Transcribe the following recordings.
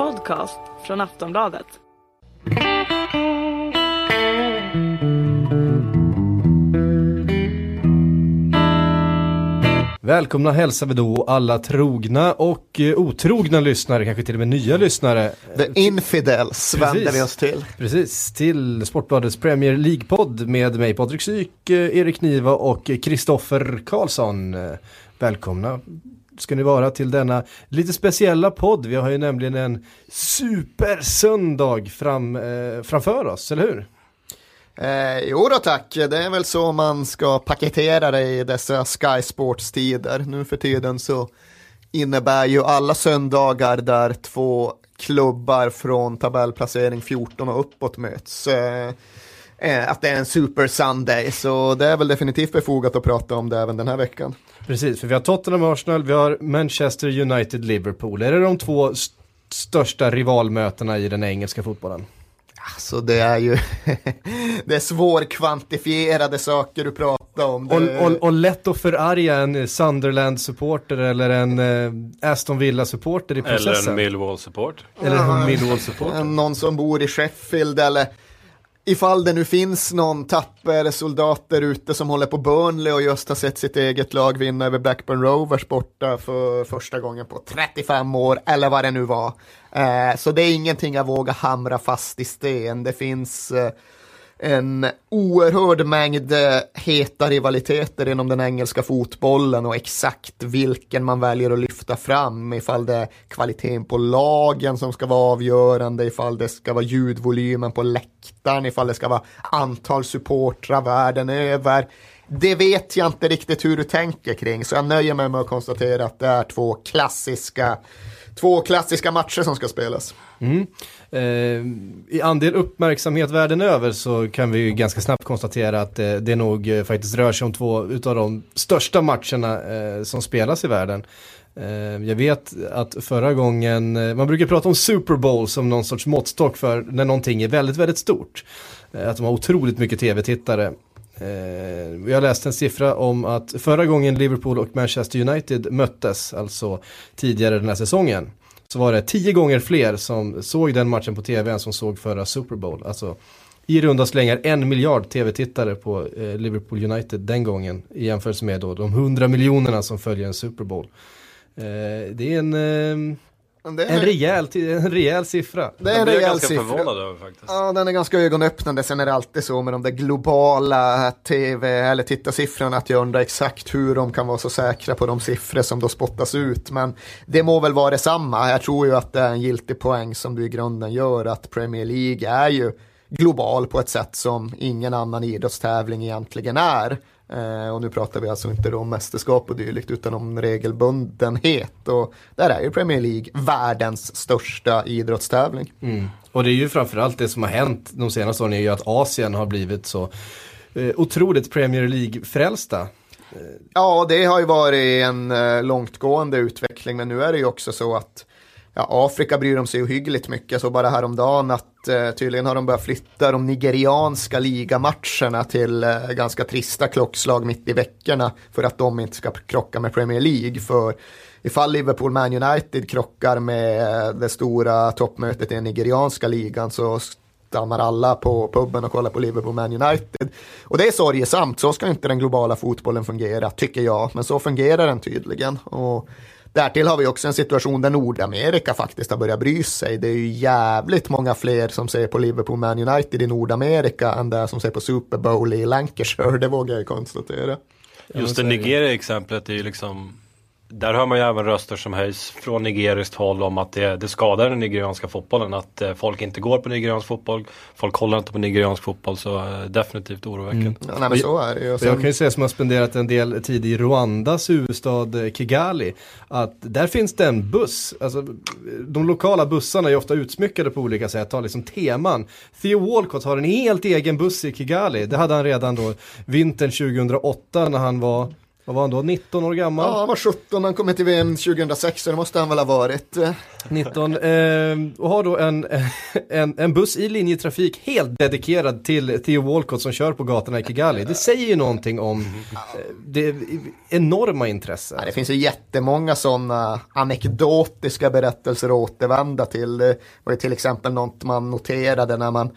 podcast från Aftonbladet. Välkomna hälsar vi då alla trogna och eh, otrogna lyssnare, kanske till och med nya lyssnare. The Infidels vänder vi oss till. Precis, till Sportbladets Premier League-podd med mig Patrik Syk, eh, Erik Niva och Kristoffer Karlsson. Eh, Välkomna ska ni vara till denna lite speciella podd. Vi har ju nämligen en supersöndag fram, eh, framför oss, eller hur? Eh, jo då tack, det är väl så man ska paketera det i dessa Sky Sports-tider. Nu för tiden så innebär ju alla söndagar där två klubbar från tabellplacering 14 och uppåt möts. Eh, eh, att det är en Super Sunday, så det är väl definitivt befogat att prata om det även den här veckan. Precis, för vi har Tottenham Arsenal, vi har Manchester United Liverpool. Är det de två st- största rivalmötena i den engelska fotbollen? Alltså det är ju, det är svårkvantifierade saker du pratar om. Det... Och, och, och lätt att förarga en Sunderland-supporter eller en eh, Aston Villa-supporter i processen. Eller en Millwall-support. Eller en Millwall-supporter. någon som bor i Sheffield eller ifall det nu finns någon tapper soldat där ute som håller på Burnley och just har sett sitt eget lag vinna över Blackburn Rovers borta för första gången på 35 år eller vad det nu var. Eh, så det är ingenting jag vågar hamra fast i sten. Det finns eh, en oerhörd mängd eh, heta rivaliteter inom den engelska fotbollen och exakt vilken man väljer att lyfta fram ifall det är kvaliteten på lagen som ska vara avgörande, ifall det ska vara ljudvolymen på läktaren, ifall det ska vara antal supportrar världen över. Det vet jag inte riktigt hur du tänker kring, så jag nöjer mig med att konstatera att det är två klassiska Två klassiska matcher som ska spelas. Mm. Eh, I andel uppmärksamhet världen över så kan vi ju ganska snabbt konstatera att eh, det nog eh, faktiskt rör sig om två utav de största matcherna eh, som spelas i världen. Eh, jag vet att förra gången, eh, man brukar prata om Super Bowl som någon sorts måttstock för när någonting är väldigt, väldigt stort. Eh, att de har otroligt mycket tv-tittare. Eh, jag läste en siffra om att förra gången Liverpool och Manchester United möttes, alltså tidigare den här säsongen, så var det tio gånger fler som såg den matchen på tv än som såg förra Super Bowl. Alltså i runda slängar en miljard tv-tittare på eh, Liverpool United den gången i jämförelse med då de hundra miljonerna som följer en Super Bowl. Eh, det är en, eh, det är- en, rejäl, en rejäl siffra. Det är en rejäl ganska siffra. förvånad över faktiskt. Ja, den är ganska ögonöppnande. Sen är det alltid så med de där globala tv eller tittarsiffrorna att jag undrar exakt hur de kan vara så säkra på de siffror som då spottas ut. Men det må väl vara detsamma. Jag tror ju att det är en giltig poäng som du i grunden gör att Premier League är ju global på ett sätt som ingen annan idrottstävling egentligen är. Eh, och nu pratar vi alltså inte om mästerskap och dylikt utan om regelbundenhet. Och där är ju Premier League världens största idrottstävling. Mm. Och det är ju framförallt det som har hänt de senaste åren är ju att Asien har blivit så eh, otroligt Premier League-frälsta. Ja, det har ju varit en eh, långtgående utveckling, men nu är det ju också så att ja, Afrika bryr de sig ohyggligt mycket. Såg bara häromdagen att eh, tydligen har de börjat flytta de nigerianska ligamatcherna till eh, ganska trista klockslag mitt i veckorna för att de inte ska krocka med Premier League. För ifall Liverpool Man United krockar med eh, det stora toppmötet i den nigerianska ligan så stannar alla på puben och kollar på Liverpool Man United. Och det är sorgesamt, så ska inte den globala fotbollen fungera, tycker jag. Men så fungerar den tydligen. Och därtill har vi också en situation där Nordamerika faktiskt har börjat bry sig. Det är ju jävligt många fler som ser på Liverpool Man United i Nordamerika än det som ser på Super Bowl i Lancashire, det vågar jag konstatera. Just det Nigeria-exemplet är ju liksom där hör man ju även röster som höjs från nigeriskt håll om att det, det skadar den nigerianska fotbollen. Att eh, folk inte går på nigeriansk fotboll. Folk kollar inte på nigeriansk fotboll så eh, definitivt oroväckande. Mm. Ja, nej, men så är det ju. Och jag sen- kan ju säga som har spenderat en del tid i Rwandas huvudstad eh, Kigali, att där finns det en buss, alltså de lokala bussarna är ofta utsmyckade på olika sätt, har liksom teman. Theo Walcott har en helt egen buss i Kigali, det hade han redan då vintern 2008 när han var vad var han då, 19 år gammal? Ja, han var 17, han kom till VM 2006 så det måste han väl ha varit. 19 eh, och har då en, en, en buss i linjetrafik helt dedikerad till Theo Walcott som kör på gatorna i Kigali. Det säger ju någonting om eh, det enorma intresse. Ja, det finns ju jättemånga sådana anekdotiska berättelser att återvända till. Det var ju till exempel något man noterade när man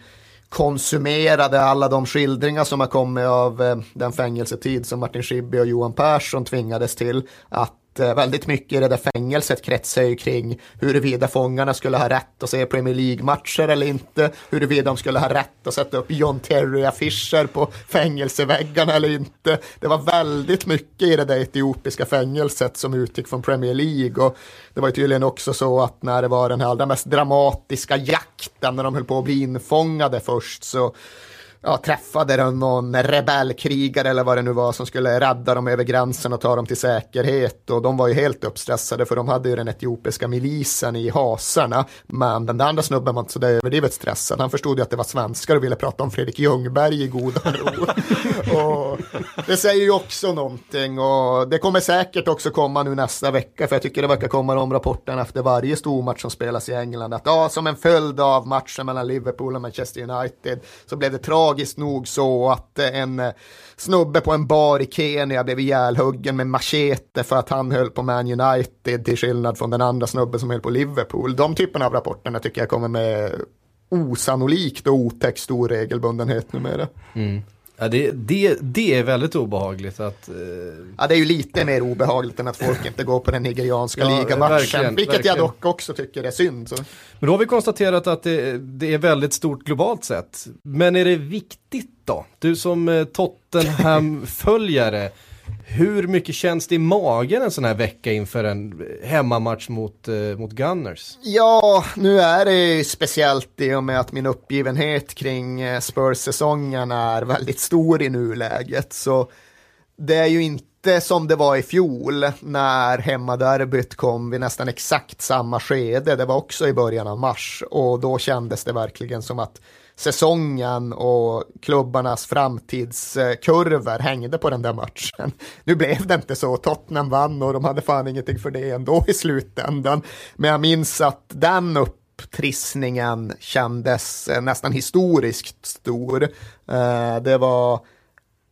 konsumerade alla de skildringar som har kommit av eh, den fängelsetid som Martin Schibbye och Johan Persson tvingades till. Att Eh, väldigt mycket i det där fängelset kretsar ju kring huruvida fångarna skulle ha rätt att se Premier League-matcher eller inte, huruvida de skulle ha rätt att sätta upp John Terry-affischer på fängelseväggarna eller inte. Det var väldigt mycket i det där etiopiska fängelset som utgick från Premier League och det var ju tydligen också så att när det var den här allra mest dramatiska jakten, när de höll på att bli infångade först, så ja, träffade de någon rebellkrigare eller vad det nu var som skulle rädda dem över gränsen och ta dem till säkerhet. Och de var ju helt uppstressade för de hade ju den etiopiska milisen i haserna men den där andra snubben var inte så där överdrivet stressad. Han förstod ju att det var svenskar och ville prata om Fredrik Ljungberg i goda ro. Och det säger ju också någonting. Och det kommer säkert också komma nu nästa vecka för jag tycker det verkar komma de rapporterna efter varje stormatch som spelas i England. Att ja, som en följd av matchen mellan Liverpool och Manchester United så blev det tragiskt tragiskt nog så att eh, en eh, snubbe på en bar i Kenya blev ihjälhuggen med machete för att han höll på Man United till skillnad från den andra snubben som höll på Liverpool. De typerna av rapporterna tycker jag kommer med osannolikt och otäckt stor regelbundenhet numera. Mm. Ja, det, det, det är väldigt obehagligt att... Eh... Ja, det är ju lite mer obehagligt än att folk inte går på den nigerianska ja, ligamatchen. Vilket verkligen. jag dock också tycker är synd. Så. Men då har vi konstaterat att det, det, är väldigt stort globalt sett. Men är det viktigt då? Du som eh, Tottenham-följare. Hur mycket känns det i magen en sån här vecka inför en hemmamatch mot, eh, mot Gunners? Ja, nu är det speciellt i och med att min uppgivenhet kring eh, Spurs-säsongen är väldigt stor i nuläget. Så det är ju inte som det var i fjol när hemmaderbyt kom vid nästan exakt samma skede. Det var också i början av mars och då kändes det verkligen som att säsongen och klubbarnas framtidskurvor hängde på den där matchen. Nu blev det inte så, Tottenham vann och de hade fan ingenting för det ändå i slutändan. Men jag minns att den upptrissningen kändes eh, nästan historiskt stor. Eh, det var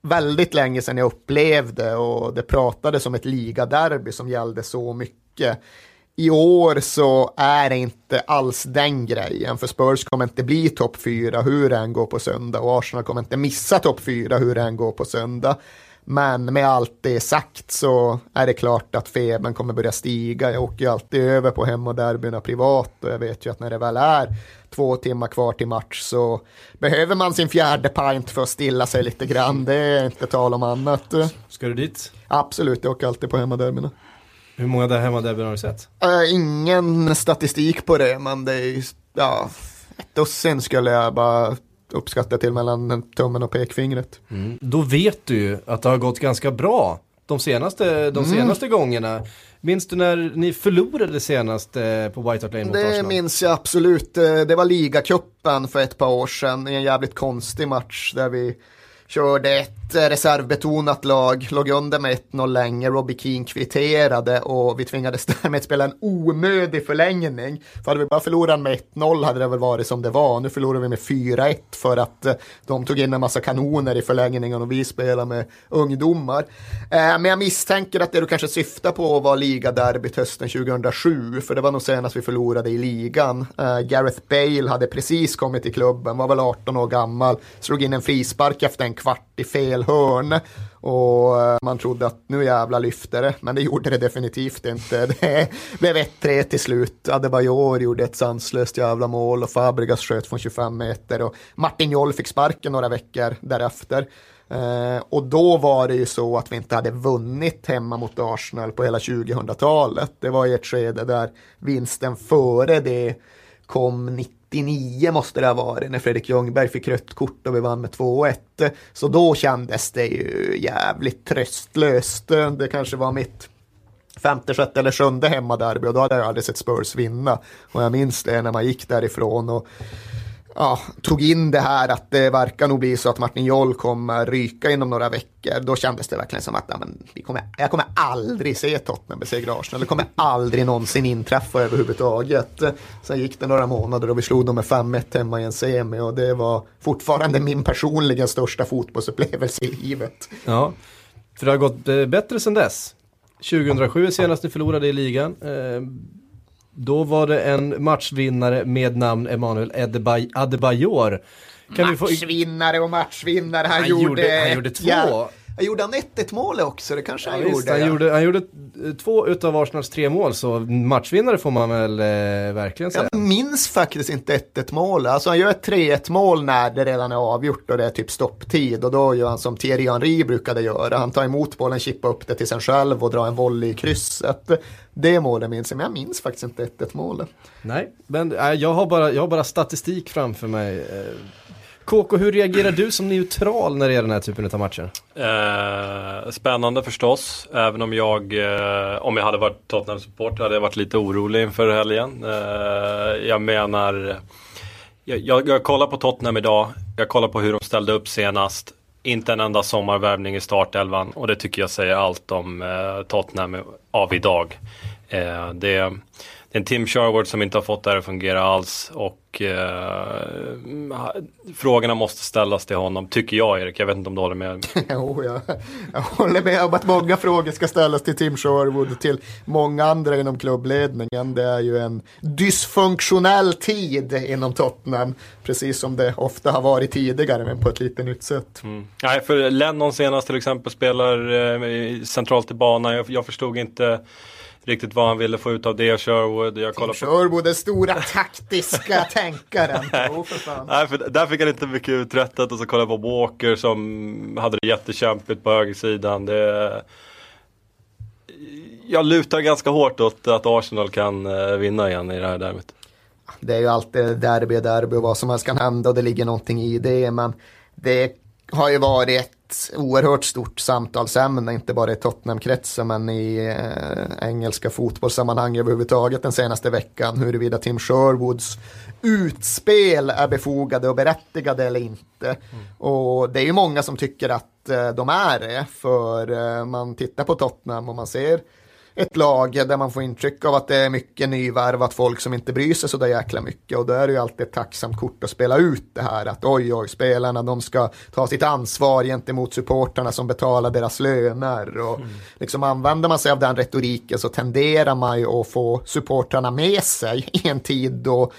väldigt länge sedan jag upplevde och det pratades om ett ligaderby som gällde så mycket i år så är det inte alls den grejen, för Spurs kommer inte bli topp fyra hur det än går på söndag och Arsenal kommer inte missa topp fyra hur det än går på söndag. Men med allt det sagt så är det klart att febern kommer börja stiga. Jag åker ju alltid över på hemmaderbyna privat och jag vet ju att när det väl är två timmar kvar till match så behöver man sin fjärde pint för att stilla sig lite grann. Det är inte tal om annat. Ska du dit? Absolut, jag åker alltid på hemmaderbyna. Hur många där hemmaderbyn har du sett? Uh, ingen statistik på det, men det är ja, ett dussin skulle jag bara uppskatta till mellan tummen och pekfingret. Mm. Då vet du ju att det har gått ganska bra de senaste, de mm. senaste mm. gångerna. Minns du när ni förlorade senast eh, på White Hart Lane mot Det Arsenal? minns jag absolut. Eh, det var ligacupen för ett par år sedan i en jävligt konstig match där vi körde ett Eh, reservbetonat lag, låg under med 1-0 länge, Robbie Keane kvitterade och vi tvingades därmed spela en onödig förlängning. För hade vi bara förlorat med 1-0 hade det väl varit som det var. Nu förlorade vi med 4-1 för att eh, de tog in en massa kanoner i förlängningen och vi spelade med ungdomar. Eh, men jag misstänker att det du kanske syftar på var ligaderbyt hösten 2007, för det var nog senast vi förlorade i ligan. Gareth Bale hade precis kommit till klubben, var väl 18 år gammal, slog in en frispark efter en kvart i fel hörn. Och eh, man trodde att nu jävla lyfter det, men det gjorde det definitivt inte. Det blev 1-3 till slut. Adebayor gjorde ett sanslöst jävla mål och Fabregas sköt från 25 meter och Martin Joll fick sparken några veckor därefter. Eh, och då var det ju så att vi inte hade vunnit hemma mot Arsenal på hela 2000-talet. Det var i ett skede där vinsten före det kom 90 99 måste det ha varit när Fredrik Ljungberg fick rött kort och vi vann med 2-1. Så då kändes det ju jävligt tröstlöst. Det kanske var mitt femte, sjätte eller sjunde hemmaderby och då hade jag aldrig sett Spurs vinna. Och jag minns det när man gick därifrån och ja, tog in det här att det verkar nog bli så att Martin Joll kommer ryka inom några veckor, då kändes det verkligen som att ja, men, vi kommer, jag kommer aldrig se Tottenham besegra Arsenal. Det kommer aldrig någonsin inträffa överhuvudtaget. Sen gick det några månader och vi slog dem med 5-1 hemma i en semi och det var fortfarande min personligen största fotbollsupplevelse i livet. Ja, för det har gått eh, bättre sedan dess. 2007 senast ni förlorade i ligan. Eh, då var det en matchvinnare med namn Emanuel Adebayor. Kan matchvinnare och matchvinnare, han, han gjorde, gjorde, han gjorde två. Ja, gjorde han 1-1 mål också? Det kanske han ja, gjorde. han, gjorde han gjorde två utav Arsenals tre mål, så matchvinnare får man väl eh, verkligen säga. Jag minns faktiskt inte 1-1 mål. Alltså han gör ett 3-1 mål när det redan är avgjort och det är typ stopptid. Och då gör han som Thierry Henry brukade göra. Han tar emot bollen, chippar upp det till sig själv och drar en volley i krysset. Det målet minns jag, men jag minns faktiskt inte 1-1 målet. Nej, men äh, jag, har bara, jag har bara statistik framför mig. KK, hur reagerar du som neutral när det är den här typen av matcher? Eh, spännande förstås, även om jag, eh, om jag hade varit Tottenham-supporter hade jag varit lite orolig inför helgen. Eh, jag menar, jag, jag, jag kollar på Tottenham idag, jag kollar på hur de ställde upp senast. Inte en enda sommarvärvning i startelvan och det tycker jag säger allt om eh, Tottenham av idag. Eh, det det är en Tim Sherwood som inte har fått det här att fungera alls och eh, frågorna måste ställas till honom, tycker jag Erik. Jag vet inte om du håller med? jo, jag, jag håller med om att många frågor ska ställas till Tim Sherwood och till många andra inom klubbledningen. Det är ju en dysfunktionell tid inom Tottenham, precis som det ofta har varit tidigare, men på ett lite nytt sätt. Mm. Nej, för Lennon senast till exempel spelar eh, centralt i banan. Jag, jag förstod inte riktigt vad han ville få ut av det Sherwood. Jag Tim på... Sherwood, den stora taktiska tänkaren. oh, för Nej, för där fick han inte mycket uträttat och så kollade jag på Walker som hade det jättekämpigt på högersidan. Det... Jag lutar ganska hårt åt att Arsenal kan eh, vinna igen i det här derbyt. Det är ju alltid derby, derby och vad som helst kan hända och det ligger någonting i det. Men det har ju varit oerhört stort samtalsämne, inte bara i Tottenham-kretsen men i eh, engelska fotbollssammanhang överhuvudtaget den senaste veckan, huruvida Tim Sherwoods utspel är befogade och berättigade eller inte. Mm. Och det är ju många som tycker att eh, de är det, för eh, man tittar på Tottenham och man ser ett lag där man får intryck av att det är mycket nyvärvat folk som inte bryr sig så där jäkla mycket och då är det ju alltid ett tacksamt kort att spela ut det här att oj oj spelarna de ska ta sitt ansvar gentemot supporterna som betalar deras löner och mm. liksom använder man sig av den retoriken så tenderar man ju att få supportrarna med sig i en tid då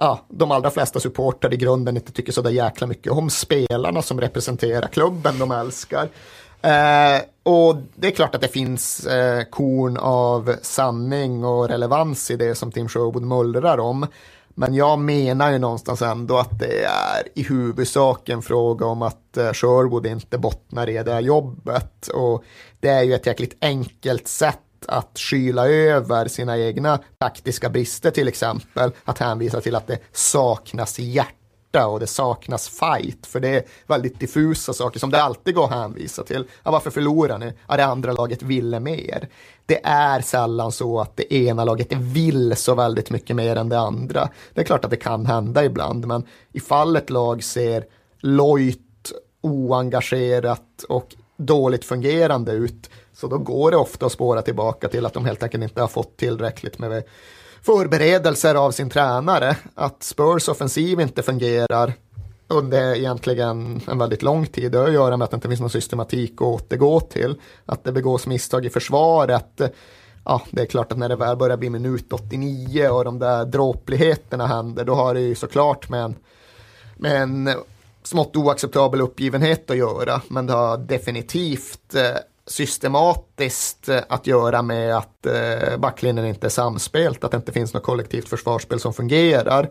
ja, de allra flesta supportrar i grunden inte tycker så där jäkla mycket om spelarna som representerar klubben de älskar. Eh, och det är klart att det finns eh, korn av sanning och relevans i det som Tim Sherwood mullrar om. Men jag menar ju någonstans ändå att det är i huvudsak en fråga om att eh, Sherwood inte bottnar i det här jobbet. Och det är ju ett jäkligt enkelt sätt att skyla över sina egna taktiska brister till exempel. Att hänvisa till att det saknas hjärta smärta och det saknas fight. För det är väldigt diffusa saker som det alltid går att hänvisa till. Ja, varför förlorar ni? Ja, det andra laget ville mer. Det är sällan så att det ena laget vill så väldigt mycket mer än det andra. Det är klart att det kan hända ibland, men ifall ett lag ser lojt, oengagerat och dåligt fungerande ut, så då går det ofta att spåra tillbaka till att de helt enkelt inte har fått tillräckligt med förberedelser av sin tränare. Att Spurs offensiv inte fungerar under egentligen en väldigt lång tid. Det har att göra med att det inte finns någon systematik att återgå till. Att det begås misstag i försvaret. Ja, det är klart att när det väl börjar bli minut 89 och de där dråpligheterna händer, då har det ju såklart med en, med en smått oacceptabel uppgivenhet att göra. Men det har definitivt eh, systematiskt eh, att göra med att eh, backlinjen inte är samspelt, att det inte finns något kollektivt försvarsspel som fungerar.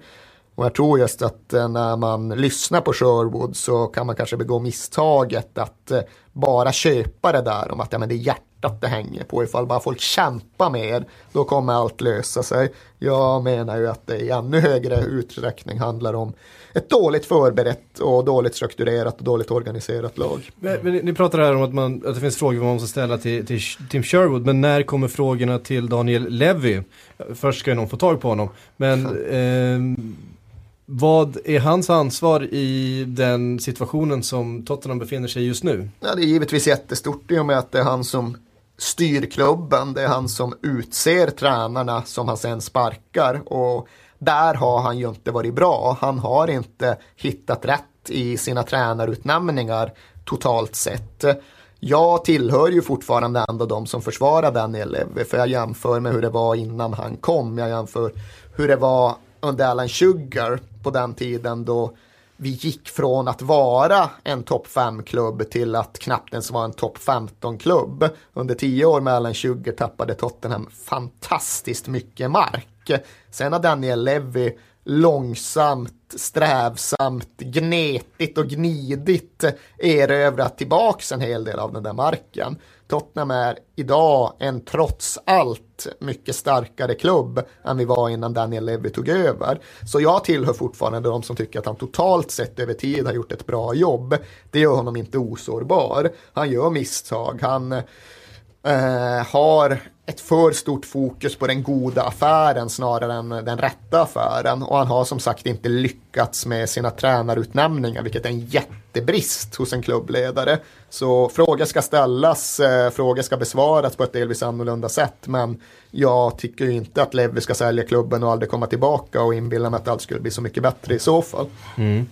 Och jag tror just att eh, när man lyssnar på Sherwood så kan man kanske begå misstaget att bara köpa det där om att ja, men det är hjärtat det hänger på. Ifall bara folk kämpar mer, då kommer allt lösa sig. Jag menar ju att det i ännu högre utsträckning handlar om ett dåligt förberett och dåligt strukturerat och dåligt organiserat lag. Men, men ni pratar här om att, man, att det finns frågor man måste ställa till, till Tim Sherwood, men när kommer frågorna till Daniel Levy? Först ska ju någon få tag på honom, men eh, vad är hans ansvar i den situationen som Tottenham befinner sig i just nu? Ja, det är givetvis jättestort i och med att det är han som styr klubben. Det är han som utser tränarna som han sen sparkar. Och där har han ju inte varit bra. Han har inte hittat rätt i sina tränarutnämningar totalt sett. Jag tillhör ju fortfarande ändå de som försvarar Daniel Levy för jag jämför med hur det var innan han kom. Jag jämför hur det var under Alan Sugar på den tiden då vi gick från att vara en topp 5-klubb till att knappt ens vara en topp 15-klubb. Under tio år med Alan Sugar tappade Tottenham fantastiskt mycket mark. Sen har Daniel Levy långsamt, strävsamt, gnetigt och gnidigt erövrat tillbaks en hel del av den där marken. Tottenham är idag en trots allt mycket starkare klubb än vi var innan Daniel Levy tog över. Så jag tillhör fortfarande de som tycker att han totalt sett över tid har gjort ett bra jobb. Det gör honom inte osårbar. Han gör misstag. Han eh, har ett för stort fokus på den goda affären snarare än den rätta affären. Och han har som sagt inte lyckats med sina tränarutnämningar, vilket är en jättebrist hos en klubbledare. Så frågor ska ställas, eh, frågor ska besvaras på ett delvis annorlunda sätt. Men jag tycker ju inte att Levi ska sälja klubben och aldrig komma tillbaka och inbilla mig att allt skulle bli så mycket bättre i så fall. Mm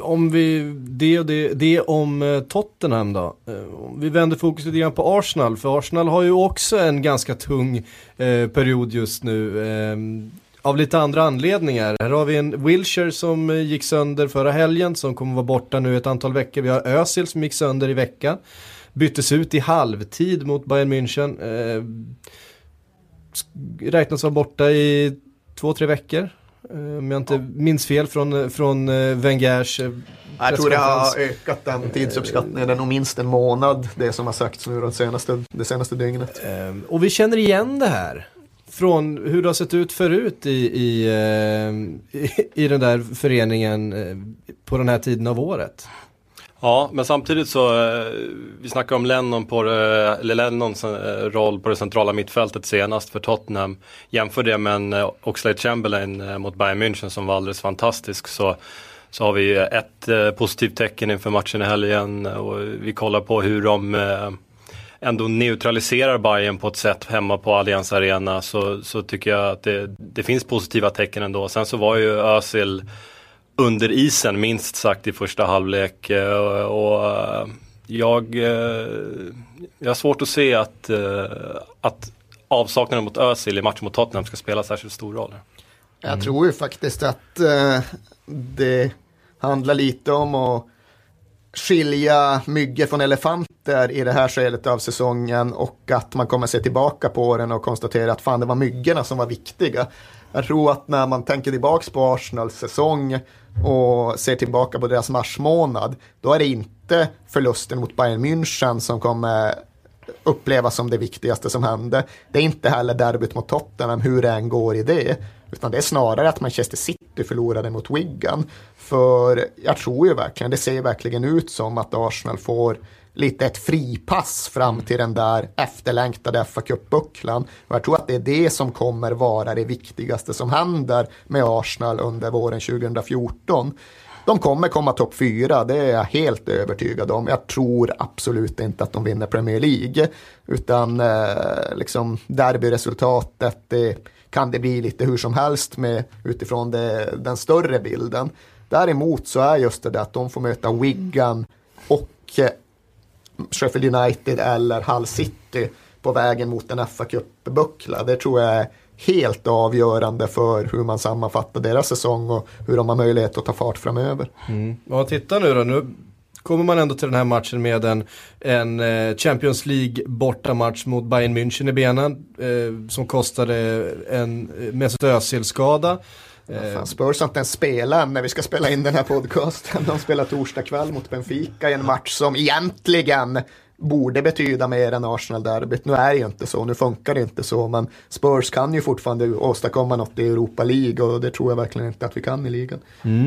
om vi, det och det, det om eh, Tottenham då. Eh, vi vänder fokus lite grann på Arsenal, för Arsenal har ju också en ganska tung eh, period just nu. Eh, av lite andra anledningar. Här har vi en Wilshire som eh, gick sönder förra helgen, som kommer vara borta nu ett antal veckor. Vi har Özil som gick sönder i veckan. Byttes ut i halvtid mot Bayern München. Eh, räknas vara borta i två, tre veckor. Eh, om jag inte ja. minns fel från, från eh, Wengers eh, Jag tror det har ökat den tidsuppskattningen, det är nog minst en månad det som har sagts nu det senaste, det senaste dygnet. Och vi känner igen det här från hur det har sett ut förut i, i, i, i den där föreningen på den här tiden av året. Ja, men samtidigt så, eh, vi snackar om Lennon på eller Lennons eh, roll på det centrala mittfältet senast för Tottenham. Jämför det med en eh, Oxlade Chamberlain mot Bayern München som var alldeles fantastisk. Så, så har vi ett positivt tecken inför matchen i helgen och vi kollar på hur de ändå neutraliserar Bayern på ett sätt hemma på Allianz Arena så, så tycker jag att det, det finns positiva tecken ändå. Sen så var ju Özil under isen minst sagt i första halvlek. Eh, och eh, jag, eh, jag har svårt att se att, att avsaknaden mot Özil i matchen mot Tottenham ska spela särskilt stor roll. Mm. Jag tror ju faktiskt att det handlar lite om att skilja myggor från elefanter i det här skedet av säsongen och att man kommer se tillbaka på den och konstatera att fan det var myggorna som var viktiga. Jag tror att när man tänker tillbaka på Arsenals säsong och ser tillbaka på deras marsmånad, då är det inte förlusten mot Bayern München som kommer upplevas som det viktigaste som hände. Det är inte heller derbyt mot Tottenham, hur det än går i det. Utan det är snarare att Manchester City förlorade mot Wigan. För jag tror ju verkligen, det ser verkligen ut som att Arsenal får lite ett fripass fram till den där efterlängtade fa Cup-bucklan. Och jag tror att det är det som kommer vara det viktigaste som händer med Arsenal under våren 2014. De kommer komma topp fyra, det är jag helt övertygad om. Jag tror absolut inte att de vinner Premier League. Utan eh, liksom derbyresultatet, det kan det bli lite hur som helst med utifrån det, den större bilden. Däremot så är just det att de får möta Wigan och eh, Sheffield United eller Hull City på vägen mot en fa Cup-buckla. Det tror jag är helt avgörande för hur man sammanfattar deras säsong och hur de har möjlighet att ta fart framöver. Mm. Ja, titta nu då. Nu kommer man ändå till den här matchen med en, en eh, Champions League bortamatch mot Bayern München i benen eh, som kostade en eh, Mesut Özil-skada. Fan, Spurs har inte ens spelat när vi ska spela in den här podcasten. De spelar torsdag kväll mot Benfica i en match som egentligen borde betyda mer än Arsenal-derbyt. Nu är det ju inte så, nu funkar det inte så, men Spurs kan ju fortfarande åstadkomma något i Europa League och det tror jag verkligen inte att vi kan i ligan. Mm.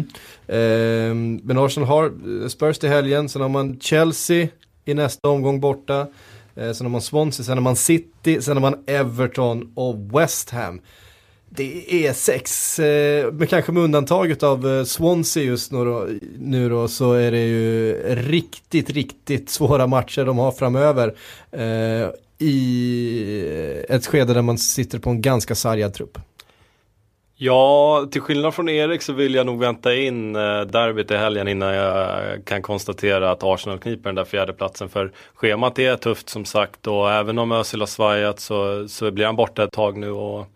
Eh, men Arsenal har Spurs till helgen, sen har man Chelsea i nästa omgång borta, eh, sen har man Swansea, sen har man City, sen har man Everton och West Ham det är sex, eh, men kanske med undantag av eh, Swansea just nu då, nu då så är det ju riktigt, riktigt svåra matcher de har framöver. Eh, I ett skede där man sitter på en ganska sargad trupp. Ja, till skillnad från Erik så vill jag nog vänta in eh, derbyt i helgen innan jag kan konstatera att Arsenal kniper den där fjärdeplatsen. För schemat är tufft som sagt och även om Özil har svajat så, så blir han borta ett tag nu. Och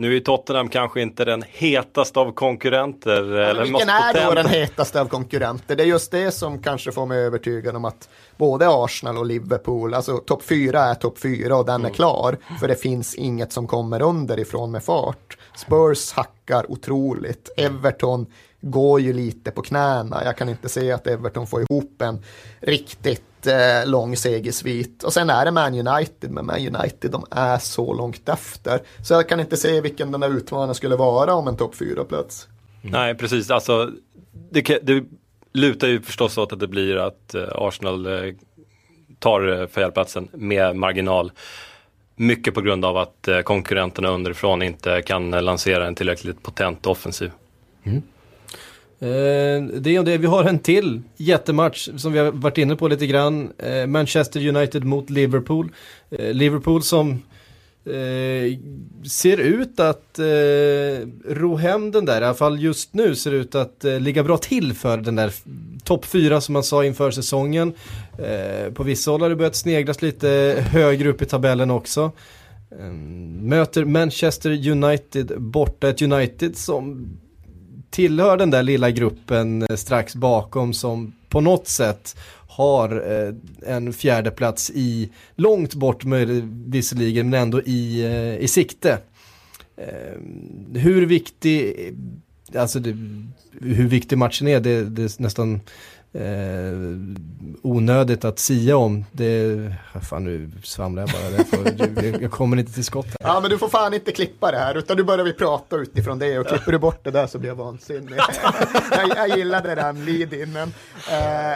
nu är Tottenham kanske inte den hetaste av konkurrenter. Ja, eller vilken är då den hetaste av konkurrenter? Det är just det som kanske får mig övertygad om att både Arsenal och Liverpool, alltså topp fyra är topp fyra och den mm. är klar. För det finns inget som kommer underifrån med fart. Spurs hackar otroligt. Everton går ju lite på knäna. Jag kan inte se att Everton får ihop en riktigt lång segersvit. Och sen är det Man United, men Man United de är så långt efter. Så jag kan inte se vilken den där utmanaren skulle vara om en topp 4-plats. Mm. Nej, precis. Alltså, det, det lutar ju förstås åt att det blir att eh, Arsenal eh, tar eh, fjärdeplatsen med marginal. Mycket på grund av att konkurrenterna underifrån inte kan lansera en tillräckligt potent offensiv. Mm. Eh, det är det, vi har en till jättematch som vi har varit inne på lite grann. Eh, Manchester United mot Liverpool. Eh, Liverpool som eh, ser ut att eh, ro hem den där, i alla fall just nu ser ut att eh, ligga bra till för den där topp fyra som man sa inför säsongen. Eh, på vissa håll har det börjat sneglas lite högre upp i tabellen också. Eh, möter Manchester United borta, ett United som tillhör den där lilla gruppen eh, strax bakom som på något sätt har eh, en fjärde plats i, långt bort visserligen, men ändå i, eh, i sikte. hur viktig, alltså det, hur viktig matchen är, det, det är nästan eh, onödigt att sia om. Det, fan nu svamlar jag bara, får, jag kommer inte till skott. Här. Ja men du får fan inte klippa det här utan du börjar vi prata utifrån det och klipper du bort det där så blir jag vansinnig. jag, jag gillade den lead-inen. Uh,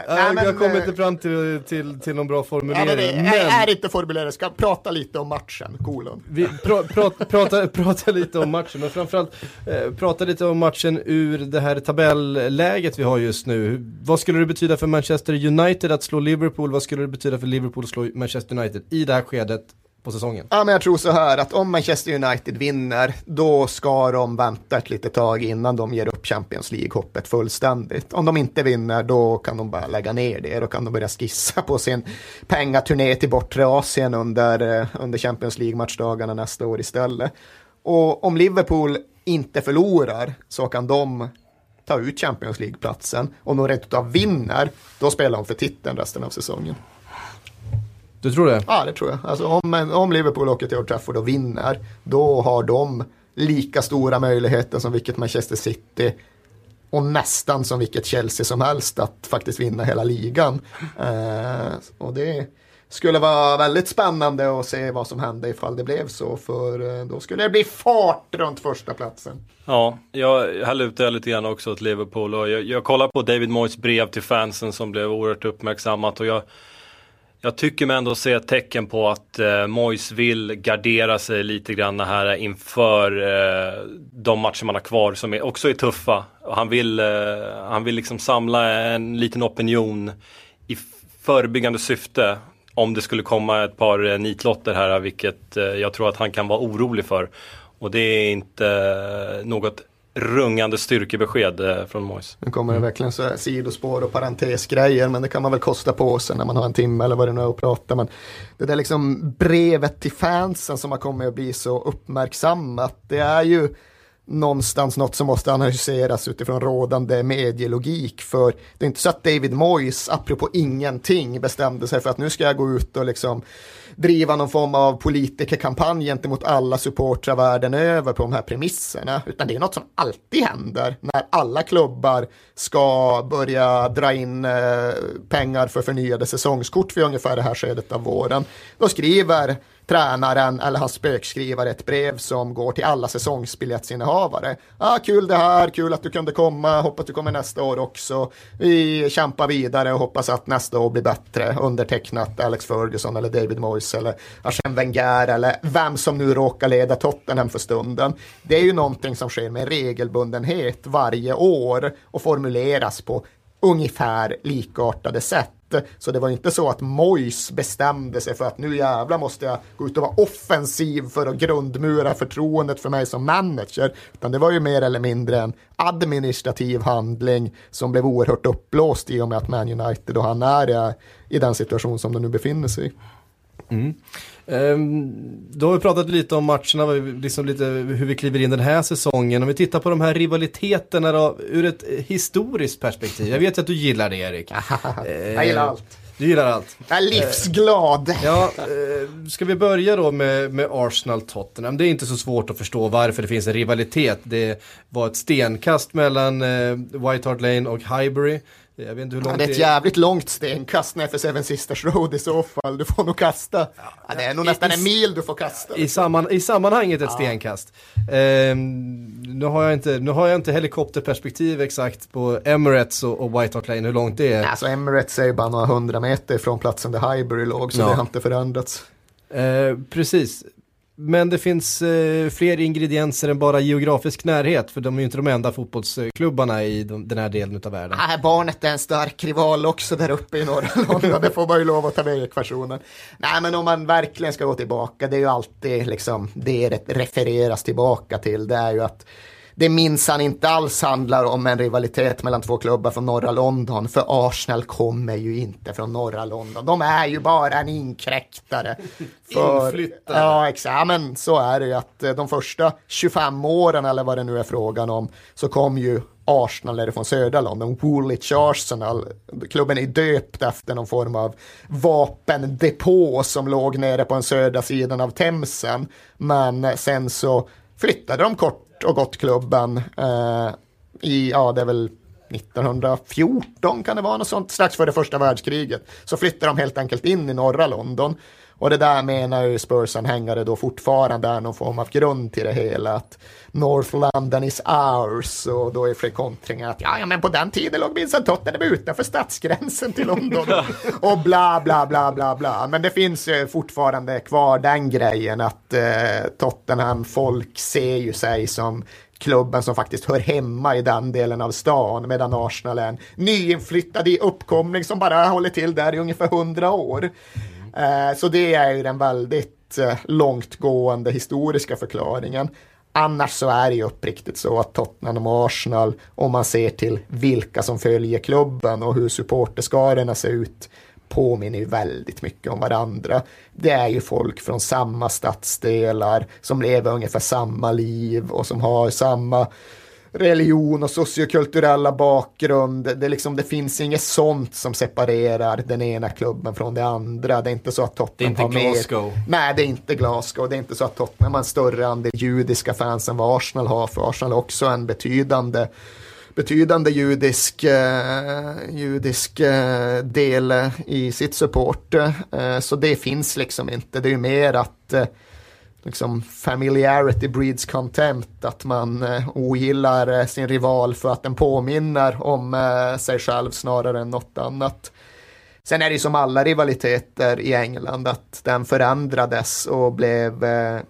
jag, jag kommer inte fram till, till, till någon bra formulering. Ja, men. Är, är inte formulerat, ska prata lite om matchen, kolon. Vi pra, pra, prata, prata lite om matchen, men framförallt eh, prata lite om matchen ur det här tabelläget vi har just nu. Vad skulle det betyda för Manchester United att slå Liverpool? Vad skulle det betyda för Liverpool att slå Manchester United i det här skedet på säsongen? Ja, men jag tror så här att om Manchester United vinner, då ska de vänta ett litet tag innan de ger upp Champions League-hoppet fullständigt. Om de inte vinner, då kan de bara lägga ner det. Då kan de börja skissa på sin pengaturné till bortre Asien under, eh, under Champions League-matchdagarna nästa år istället. Och om Liverpool inte förlorar så kan de ta ut Champions League-platsen. Om de rent utav vinner, då spelar de för titeln resten av säsongen. Du tror det? Ja, det tror jag. Alltså, om, om Liverpool åker till Old Trafford och vinner, då har de lika stora möjligheter som vilket Manchester City och nästan som vilket Chelsea som helst att faktiskt vinna hela ligan. Eh, och det skulle vara väldigt spännande att se vad som hände ifall det blev så. För eh, då skulle det bli fart runt första platsen. Ja, jag, här lutar jag lite grann också åt Liverpool. Och jag, jag kollar på David Moyes brev till fansen som blev oerhört uppmärksammat. Och jag, jag tycker mig ändå se ett tecken på att eh, Moyes vill gardera sig lite grann här inför eh, de matcher man har kvar som är, också är tuffa. Och han vill, eh, han vill liksom samla en liten opinion i förebyggande syfte om det skulle komma ett par eh, nitlotter här, vilket eh, jag tror att han kan vara orolig för. Och det är inte eh, något rungande styrkebesked från Mois. Nu kommer det verkligen så här sidospår och parentesgrejer men det kan man väl kosta på sig när man har en timme eller vad det nu är att prata. Men det där liksom brevet till fansen som har kommit att bli så uppmärksammat det är ju någonstans något som måste analyseras utifrån rådande medielogik. För det är inte så att David Moyes, apropå ingenting, bestämde sig för att nu ska jag gå ut och liksom driva någon form av politikerkampanj gentemot alla supportrar världen över på de här premisserna. Utan det är något som alltid händer när alla klubbar ska börja dra in eh, pengar för förnyade säsongskort vid ungefär det här skedet av våren. Då skriver tränaren eller hans spökskrivare ett brev som går till alla säsongsbiljettsinnehavare. Ah, kul det här, kul att du kunde komma, hoppas du kommer nästa år också. Vi kämpar vidare och hoppas att nästa år blir bättre. Undertecknat Alex Ferguson eller David Moyes eller Arsene Wenger eller vem som nu råkar leda Tottenham för stunden. Det är ju någonting som sker med regelbundenhet varje år och formuleras på ungefär likartade sätt. Så det var inte så att Mois bestämde sig för att nu jävla måste jag gå ut och vara offensiv för att grundmura förtroendet för mig som manager. Utan det var ju mer eller mindre en administrativ handling som blev oerhört uppblåst i och med att Man United och han är i den situation som de nu befinner sig i. Mm. Um, då har vi pratat lite om matcherna, liksom lite hur vi kliver in den här säsongen. Om vi tittar på de här rivaliteterna då, ur ett historiskt perspektiv. Jag vet att du gillar det Erik. jag gillar allt. Du gillar allt. Jag är livsglad. Ja, uh, ska vi börja då med, med Arsenal-Tottenham? Det är inte så svårt att förstå varför det finns en rivalitet. Det var ett stenkast mellan White Hart Lane och Highbury. Jag vet inte hur långt ja, det är ett jävligt långt stenkast ner för Seven Sisters Road i så fall. Du får nog kasta. Ja, ja, det är nog nästan en mil du får kasta. I, samman, i sammanhanget ett stenkast. Eh, nu, har jag inte, nu har jag inte helikopterperspektiv exakt på Emirates och, och White Hart Lane, hur långt det är. Alltså Emirates är ju bara några hundra meter från platsen där Highbury låg, så det har inte förändrats. Eh, precis, men det finns eh, fler ingredienser än bara geografisk närhet, för de är ju inte de enda fotbollsklubbarna i de, den här delen av världen. Nej, barnet är en stark rival också där uppe i norra London, det får man ju lov att ta med i ekvationen. Nej, men om man verkligen ska gå tillbaka, det är ju alltid liksom det refereras tillbaka till, det är ju att det minsann inte alls handlar om en rivalitet mellan två klubbar från norra London. För Arsenal kommer ju inte från norra London. De är ju bara en inkräktare. För, Inflyttade. Ja, exakt. Men så är det ju att eh, de första 25 åren eller vad det nu är frågan om så kom ju Arsenal är från södra London, Woolwich Arsenal. Klubben är döpt efter någon form av vapendepå som låg nere på den södra sidan av Themsen. Men sen så flyttade de kort och gått klubben eh, i, ja det är väl 1914 kan det vara något sånt, strax före första världskriget. Så flyttar de helt enkelt in i norra London. Och det där menar ju Spurs-anhängare då fortfarande är någon form av grund till det hela. Att North London is ours och då är förkontringen att ja, ja, men på den tiden låg minsann Tottenham utanför stadsgränsen till London. och bla, bla, bla, bla, bla. Men det finns ju fortfarande kvar den grejen att eh, Tottenham, folk ser ju sig som klubben som faktiskt hör hemma i den delen av stan medan Arsenal är en nyinflyttad i uppkomling som bara håller till där i ungefär hundra år. Eh, så det är ju den väldigt eh, långtgående historiska förklaringen. Annars så är det ju uppriktigt så att Tottenham och Arsenal, om man ser till vilka som följer klubben och hur supporterskarorna ser ut, påminner ju väldigt mycket om varandra. Det är ju folk från samma stadsdelar som lever ungefär samma liv och som har samma religion och sociokulturella bakgrund. Det, liksom, det finns inget sånt som separerar den ena klubben från det andra. Det är inte så att Tottenham har Glasgow. mer... Nej, det är inte Glasgow. Det är inte så att Tottenham har en större andel judiska fans än vad Arsenal har. För Arsenal har också en betydande betydande judisk, eh, judisk eh, del i sitt support. Eh, så det finns liksom inte. Det är ju mer att eh, liksom familiarity breeds contempt, att man eh, ogillar eh, sin rival för att den påminner om eh, sig själv snarare än något annat. Sen är det ju som alla rivaliteter i England att den förändrades och blev eh,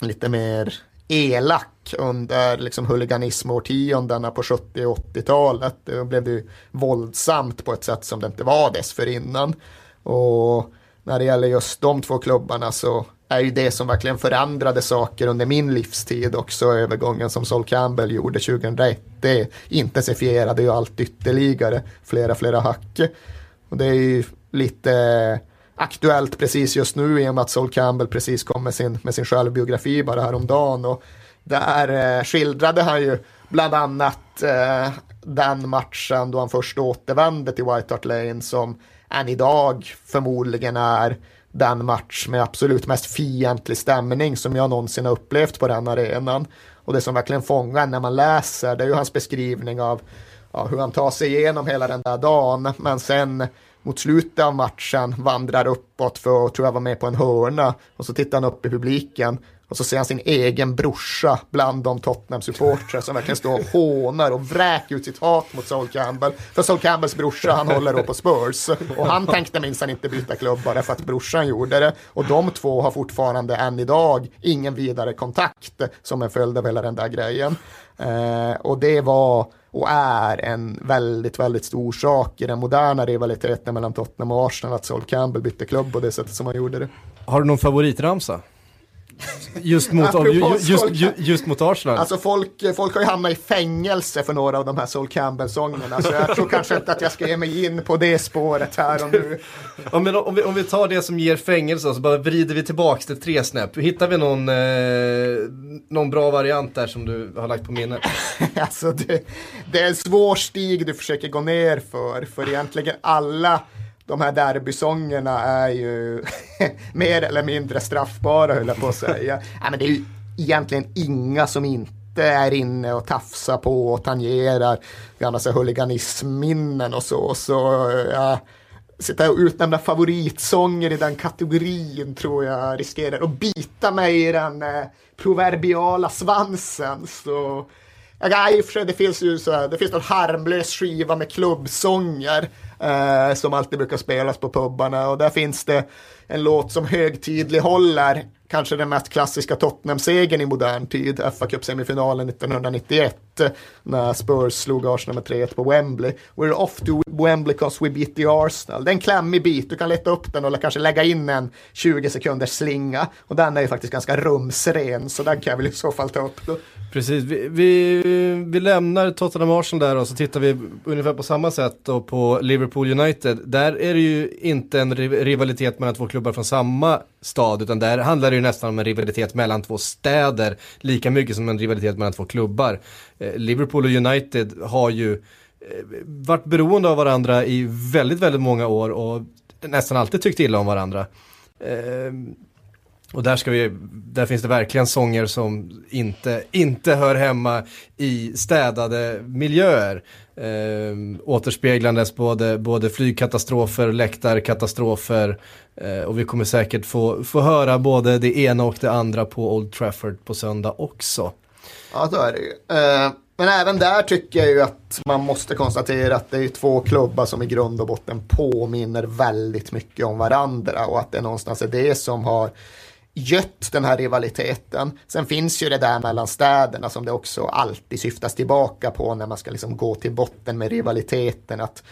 lite mer elak under liksom huliganismårtiondena på 70 och 80-talet. då blev det ju våldsamt på ett sätt som det inte var dessförinnan. Och när det gäller just de två klubbarna så är ju det som verkligen förändrade saker under min livstid också, övergången som Sol Campbell gjorde 2001. Det intensifierade ju allt ytterligare, flera, flera hack. Och det är ju lite eh, aktuellt precis just nu i och med att Sol Campbell precis kom med sin, med sin självbiografi bara häromdagen. Och där eh, skildrade han ju bland annat eh, den matchen då han först återvände till White Hart Lane som än idag förmodligen är den match med absolut mest fientlig stämning som jag någonsin har upplevt på den arenan. Och det som verkligen fångar när man läser det är ju hans beskrivning av ja, hur han tar sig igenom hela den där dagen. Men sen mot slutet av matchen vandrar uppåt för att, tror jag, vara med på en hörna. Och så tittar han upp i publiken och så ser han sin egen brorsa bland de Tottenham-supportrar som verkligen står och hånar och vräker ut sitt hat mot Sol Campbell. För Sol Campbells brorsa, han håller då på Spurs. Och han tänkte minsann inte byta klubb bara för att brorsan gjorde det. Och de två har fortfarande än idag ingen vidare kontakt som en följd av hela den där grejen. Eh, och det var och är en väldigt, väldigt stor sak i den moderna rivaliteten mellan Tottenham och Arsenal att Sol Campbell bytte klubb på det sättet som han gjorde det. Har du någon favoritramsa? Just mot, just, just, just, mot Arsenal. Alltså folk, folk har ju hamnat i fängelse för några av de här Sol Campbell-sångerna. Så jag tror kanske inte att jag ska ge mig in på det spåret här och nu. om, vi, om, vi, om vi tar det som ger fängelse så bara vrider vi tillbaka till tre snäpp. Hittar vi någon, eh, någon bra variant där som du har lagt på minnet? alltså det, det är en svår stig du försöker gå ner för. För egentligen alla de här derbysångerna är ju mer eller mindre straffbara höll jag på att säga. Nej, men det är ju egentligen inga som inte är inne och tafsar på och tangerar gamla huliganismminnen och så. Så ja, sitta och utnämna favoritsånger i den kategorin tror jag riskerar att bita mig i den eh, proverbiala svansen. Så Ja, i och för sig, det finns ju så här, det finns någon harmlös skiva med klubbsånger eh, som alltid brukar spelas på pubbarna. Och där finns det en låt som högtidlig håller kanske den mest klassiska Tottenham-segern i modern tid, fa Cup-semifinalen 1991 Eh, när Spurs slog Arsenal med 3-1 på Wembley. We're off to Wembley because we beat the Arsenal. Det är en klämmig bit, du kan leta upp den eller kanske lägga in en 20 sekunders slinga och den är ju faktiskt ganska rumsren så den kan jag väl i så fall ta upp. Då. Precis, vi, vi, vi lämnar Tottenham Arsenal där och så tittar vi ungefär på samma sätt då på Liverpool United. Där är det ju inte en rivalitet mellan två klubbar från samma stad utan där handlar det ju nästan om en rivalitet mellan två städer lika mycket som en rivalitet mellan två klubbar. Eh, Liverpool och United har ju eh, varit beroende av varandra i väldigt, väldigt många år och nästan alltid tyckt illa om varandra. Eh, och där, ska vi, där finns det verkligen sånger som inte, inte hör hemma i städade miljöer. Eh, återspeglandes både, både flygkatastrofer, läktarkatastrofer eh, och vi kommer säkert få, få höra både det ena och det andra på Old Trafford på söndag också. Ja, så är det ju. Eh, men även där tycker jag ju att man måste konstatera att det är två klubbar som i grund och botten påminner väldigt mycket om varandra och att det någonstans är det som har gött den här rivaliteten. Sen finns ju det där mellan städerna som det också alltid syftas tillbaka på när man ska liksom gå till botten med rivaliteten. Att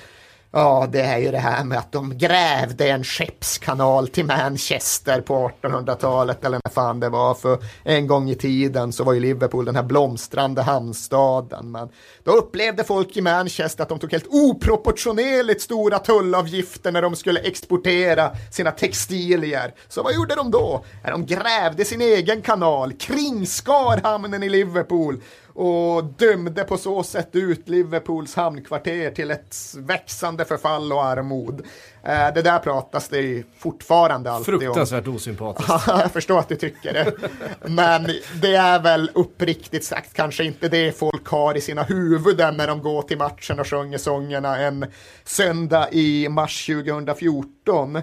Ja, det är ju det här med att de grävde en skeppskanal till Manchester på 1800-talet eller när fan det var. För en gång i tiden så var ju Liverpool den här blomstrande hamnstaden. Men då upplevde folk i Manchester att de tog helt oproportionerligt stora tullavgifter när de skulle exportera sina textilier. Så vad gjorde de då? De grävde sin egen kanal, kringskar hamnen i Liverpool och dömde på så sätt ut Liverpools hamnkvarter till ett växande förfall och armod. Eh, det där pratas det fortfarande alltid om. Fruktansvärt osympatiskt. jag förstår att du tycker det. Men det är väl uppriktigt sagt kanske inte det folk har i sina huvuden när de går till matchen och sjunger sångerna en söndag i mars 2014. Eh,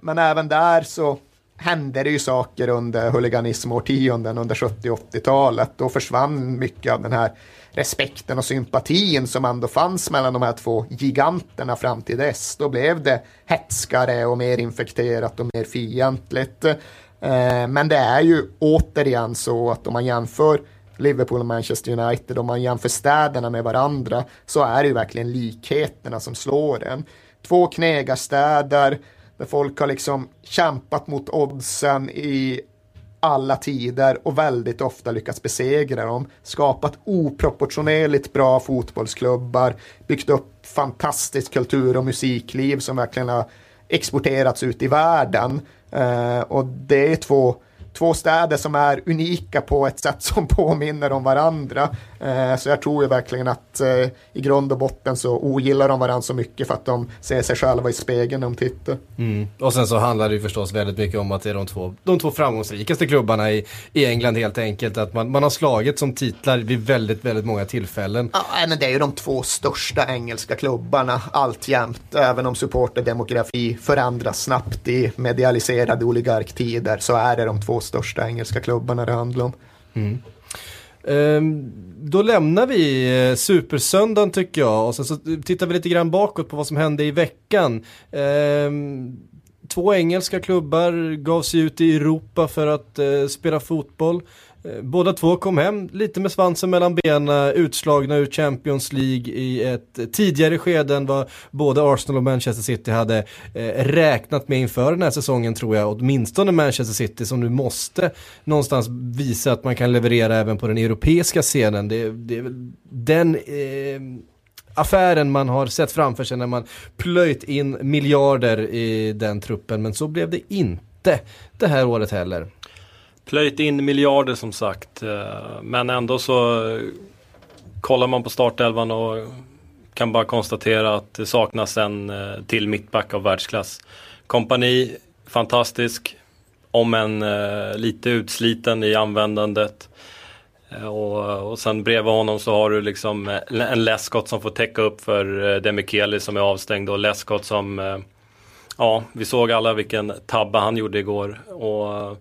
men även där så hände det ju saker under huliganismårtionden under 70 80-talet. Då försvann mycket av den här respekten och sympatin som ändå fanns mellan de här två giganterna fram till dess. Då blev det hetskare och mer infekterat och mer fientligt. Eh, men det är ju återigen så att om man jämför Liverpool och Manchester United, om man jämför städerna med varandra, så är det ju verkligen likheterna som slår en. Två knegarstäder, där folk har liksom kämpat mot oddsen i alla tider och väldigt ofta lyckats besegra dem. Skapat oproportionerligt bra fotbollsklubbar, byggt upp fantastiskt kultur och musikliv som verkligen har exporterats ut i världen. Eh, och det är två två städer som är unika på ett sätt som påminner om varandra. Eh, så jag tror ju verkligen att eh, i grund och botten så ogillar de varandra så mycket för att de ser sig själva i spegeln när de tittar. Mm. Och sen så handlar det ju förstås väldigt mycket om att det är de två, de två framgångsrikaste klubbarna i, i England helt enkelt. Att man, man har slagit som titlar vid väldigt, väldigt många tillfällen. Ja, men det är ju de två största engelska klubbarna alltjämt. Även om supporterdemografi förändras snabbt i medialiserade oligarktider så är det de två största engelska klubbarna det handlar om. Mm. Ehm, då lämnar vi eh, Supersöndagen tycker jag och sen så tittar vi lite grann bakåt på vad som hände i veckan. Ehm, två engelska klubbar gav sig ut i Europa för att eh, spela fotboll. Eh, båda två kom hem lite med svansen mellan benen, eh, utslagna ur Champions League i ett tidigare skede än vad både Arsenal och Manchester City hade eh, räknat med inför den här säsongen tror jag. Åtminstone Manchester City som nu måste någonstans visa att man kan leverera även på den europeiska scenen. Det, det är väl den eh, affären man har sett framför sig när man plöjt in miljarder i den truppen. Men så blev det inte det här året heller plöjt in miljarder som sagt. Eh, men ändå så kollar man på startelvan och kan bara konstatera att det saknas en eh, till mittback av världsklass. Kompani, fantastisk. Om en eh, lite utsliten i användandet. Och, och sen bredvid honom så har du liksom en Lescott som får täcka upp för Demikeli som är avstängd och Lescott som Ja, vi såg alla vilken tabbe han gjorde igår. Och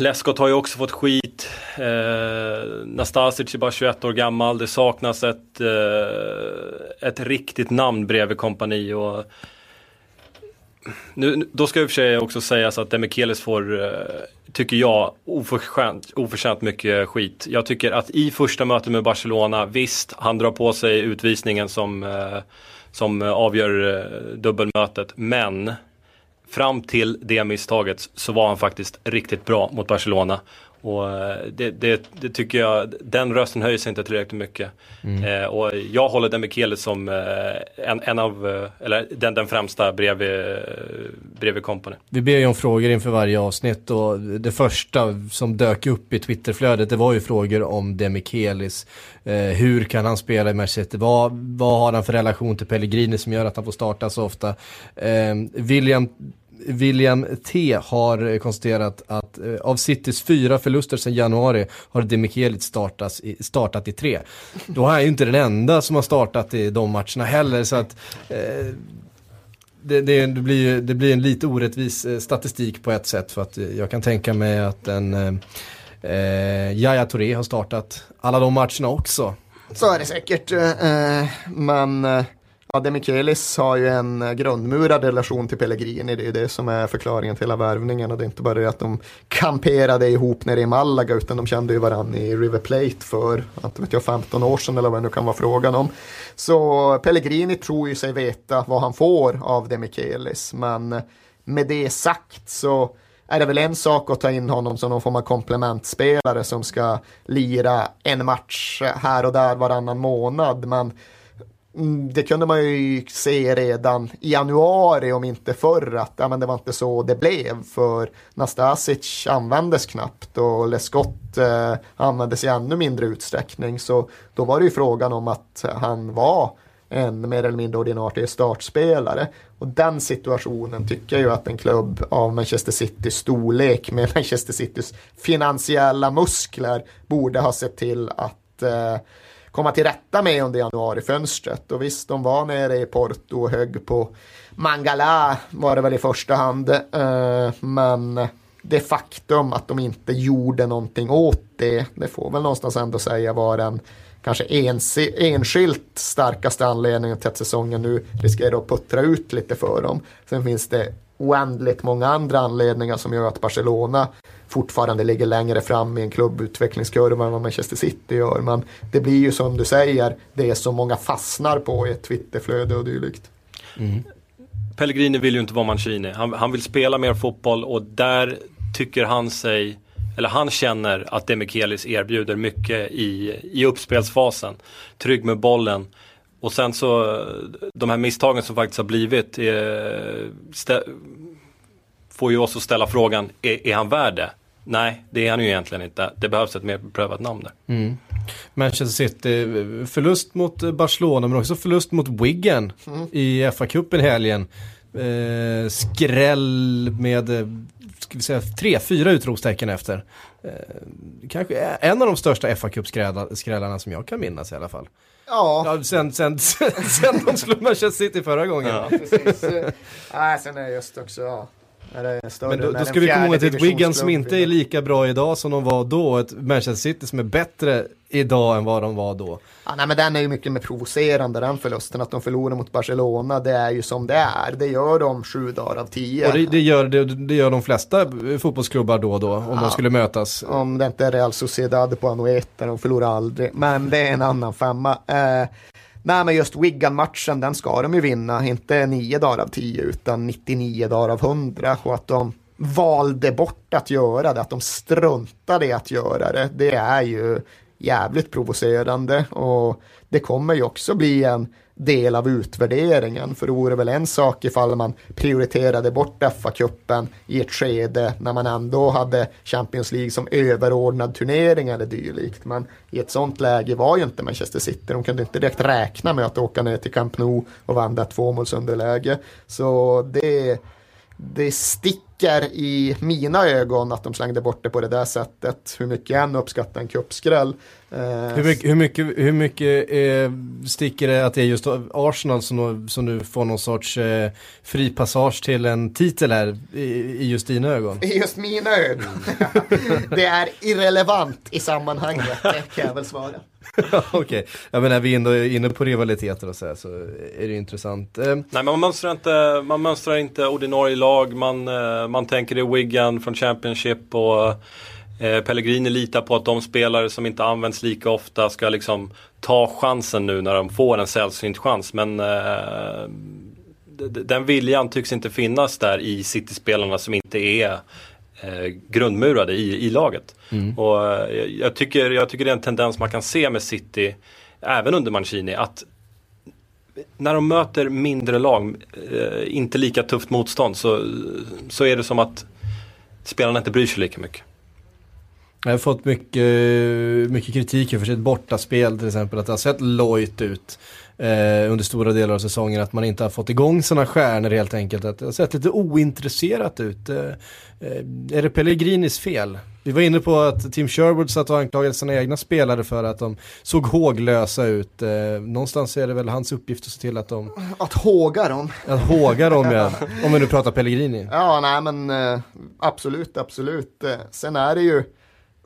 Leskot har ju också fått skit. Eh, Nastasic är bara 21 år gammal. Det saknas ett, eh, ett riktigt namn bredvid kompani. Och nu, då ska i och för sig också sägas att Demikelis får, eh, tycker jag, oförtjänt, oförtjänt mycket skit. Jag tycker att i första mötet med Barcelona, visst, han drar på sig utvisningen som, eh, som avgör eh, dubbelmötet. Men fram till det misstaget så var han faktiskt riktigt bra mot Barcelona. Och eh, det, det, det, tycker jag, den rösten höjs inte tillräckligt mycket. Mm. Eh, och jag håller Demichelis som eh, en, en av, eh, eller den, den främsta bredvid, bredvid kompani. Vi ber ju om frågor inför varje avsnitt och det första som dök upp i Twitterflödet det var ju frågor om Demichelis. Eh, hur kan han spela i Manchester? Vad, vad har han för relation till Pellegrini som gör att han får starta så ofta? Eh, William William T har konstaterat att eh, av Citys fyra förluster sedan januari har Demichelis startat i, startat i tre. Då är han ju inte den enda som har startat i de matcherna heller så att eh, det, det, det, blir, det blir en lite orättvis eh, statistik på ett sätt för att eh, jag kan tänka mig att en eh, Jaya Yahya Touré har startat alla de matcherna också. Så är det säkert, eh, eh men de Demichelis har ju en eh, grundmurad relation till Pellegrini. Det är ju det som är förklaringen till hela värvningen. Och det är inte bara det att de kamperade ihop nere i Malaga utan de kände ju varandra i River Plate för inte vet jag, 15 år sedan eller vad det nu kan vara frågan om. Så Pellegrini tror ju sig veta vad han får av Demichelis. Men med det sagt så är det väl en sak att ta in honom som någon form av komplementspelare som ska lira en match här och där varannan månad. Men Mm, det kunde man ju se redan i januari om inte förr att ja, men det var inte så det blev för Nastasic användes knappt och Lescott eh, användes i ännu mindre utsträckning så då var det ju frågan om att han var en mer eller mindre ordinarie startspelare. Och den situationen tycker jag ju att en klubb av Manchester Citys storlek med Manchester Citys finansiella muskler borde ha sett till att eh, komma till rätta med under januarifönstret. Och visst, de var nere i Porto och högg på Mangala var det väl i första hand. Eh, men det faktum att de inte gjorde någonting åt det, det får väl någonstans ändå säga var den kanske enskilt starkaste anledningen till att säsongen nu riskerar att puttra ut lite för dem. Sen finns det oändligt många andra anledningar som gör att Barcelona fortfarande ligger längre fram i en klubbutvecklingskurva än vad Manchester City gör. Men det blir ju som du säger, det är så många fastnar på i ett Twitterflöde och dylikt. Mm. Pellegrini vill ju inte vara Mancini. Han, han vill spela mer fotboll och där tycker han sig eller han känner att Demikelis erbjuder mycket i, i uppspelsfasen. Trygg med bollen. Och sen så, de här misstagen som faktiskt har blivit, eh, får ju oss att ställa frågan, är, är han värd det? Nej, det är han ju egentligen inte. Det behövs ett mer prövat namn där. Mm. Manchester City, förlust mot Barcelona men också förlust mot Wigan mm. i FA-cupen i helgen. Eh, skräll med, eh, ska vi säga, tre, fyra utropstecken efter. Eh, kanske en av de största FA-cupskrällarna som jag kan minnas i alla fall. Ja. ja sen, sen, sen, sen de slog Manchester City förra gången. Ja, precis. Nej, sen är just också, ja. Men då, då ska vi komma ihåg att ett Wigan som inte är lika bra idag som de var då. Ett Manchester City som är bättre idag än vad de var då. Ja, nej, men den är ju mycket mer provocerande den förlusten. Att de förlorar mot Barcelona, det är ju som det är. Det gör de sju dagar av tio. Och det, det gör, det, det, gör de flesta fotbollsklubbar då och då, om ja, de skulle mötas. Om det inte är Real Sociedad på Anoeta, de förlorar aldrig. Men det är en annan femma. Eh, Nej, men just Wigan-matchen, den ska de ju vinna. Inte nio dagar av tio, utan 99 dagar av 100. Och att de valde bort att göra det, att de struntade i att göra det, det är ju jävligt provocerande. Och det kommer ju också bli en del av utvärderingen. För det vore väl en sak ifall man prioriterade bort FA-cupen i ett skede när man ändå hade Champions League som överordnad turnering eller dylikt. Men i ett sånt läge var ju inte Manchester City. De kunde inte direkt räkna med att åka ner till Camp Nou och vända ett tvåmålsunderläge. Så det, det sticker sticker i mina ögon att de slängde bort det på det där sättet. Hur mycket jag än uppskattar en cupskräll. Eh, hur mycket, hur mycket, hur mycket eh, sticker det att det är just Arsenal som, som nu får någon sorts eh, fri passage till en titel här i, i just dina ögon? I just mina ögon? det är irrelevant i sammanhanget, kan jag väl svara. Okej, okay. jag menar vi är vi inne, inne på rivaliteter och så här så är det intressant. Eh, Nej, man mönstrar inte, man mönstrar inte ordinarie lag, man, eh, man tänker det Wigan från Championship och eh, Pellegrini litar på att de spelare som inte används lika ofta ska liksom ta chansen nu när de får en sällsynt chans. Men eh, den viljan tycks inte finnas där i City-spelarna som inte är eh, grundmurade i, i laget. Mm. Och eh, jag, tycker, jag tycker det är en tendens man kan se med City, även under Mancini, att när de möter mindre lag, eh, inte lika tufft motstånd, så, så är det som att spelarna inte bryr sig lika mycket. Jag har fått mycket, mycket kritik för sitt bortaspel till exempel, att det har sett lojt ut eh, under stora delar av säsongen, att man inte har fått igång sina stjärnor helt enkelt, att det har sett lite ointresserat ut. Eh, eh är det Pellegrinis fel? Vi var inne på att Tim Sherwood satt och anklagade sina egna spelare för att de såg håglösa ut. Eh, någonstans är det väl hans uppgift att se till att de... Att håga dem. Att håga dem ja. Om vi nu pratar Pellegrini. Ja, nej men eh, absolut, absolut. Eh, sen är det ju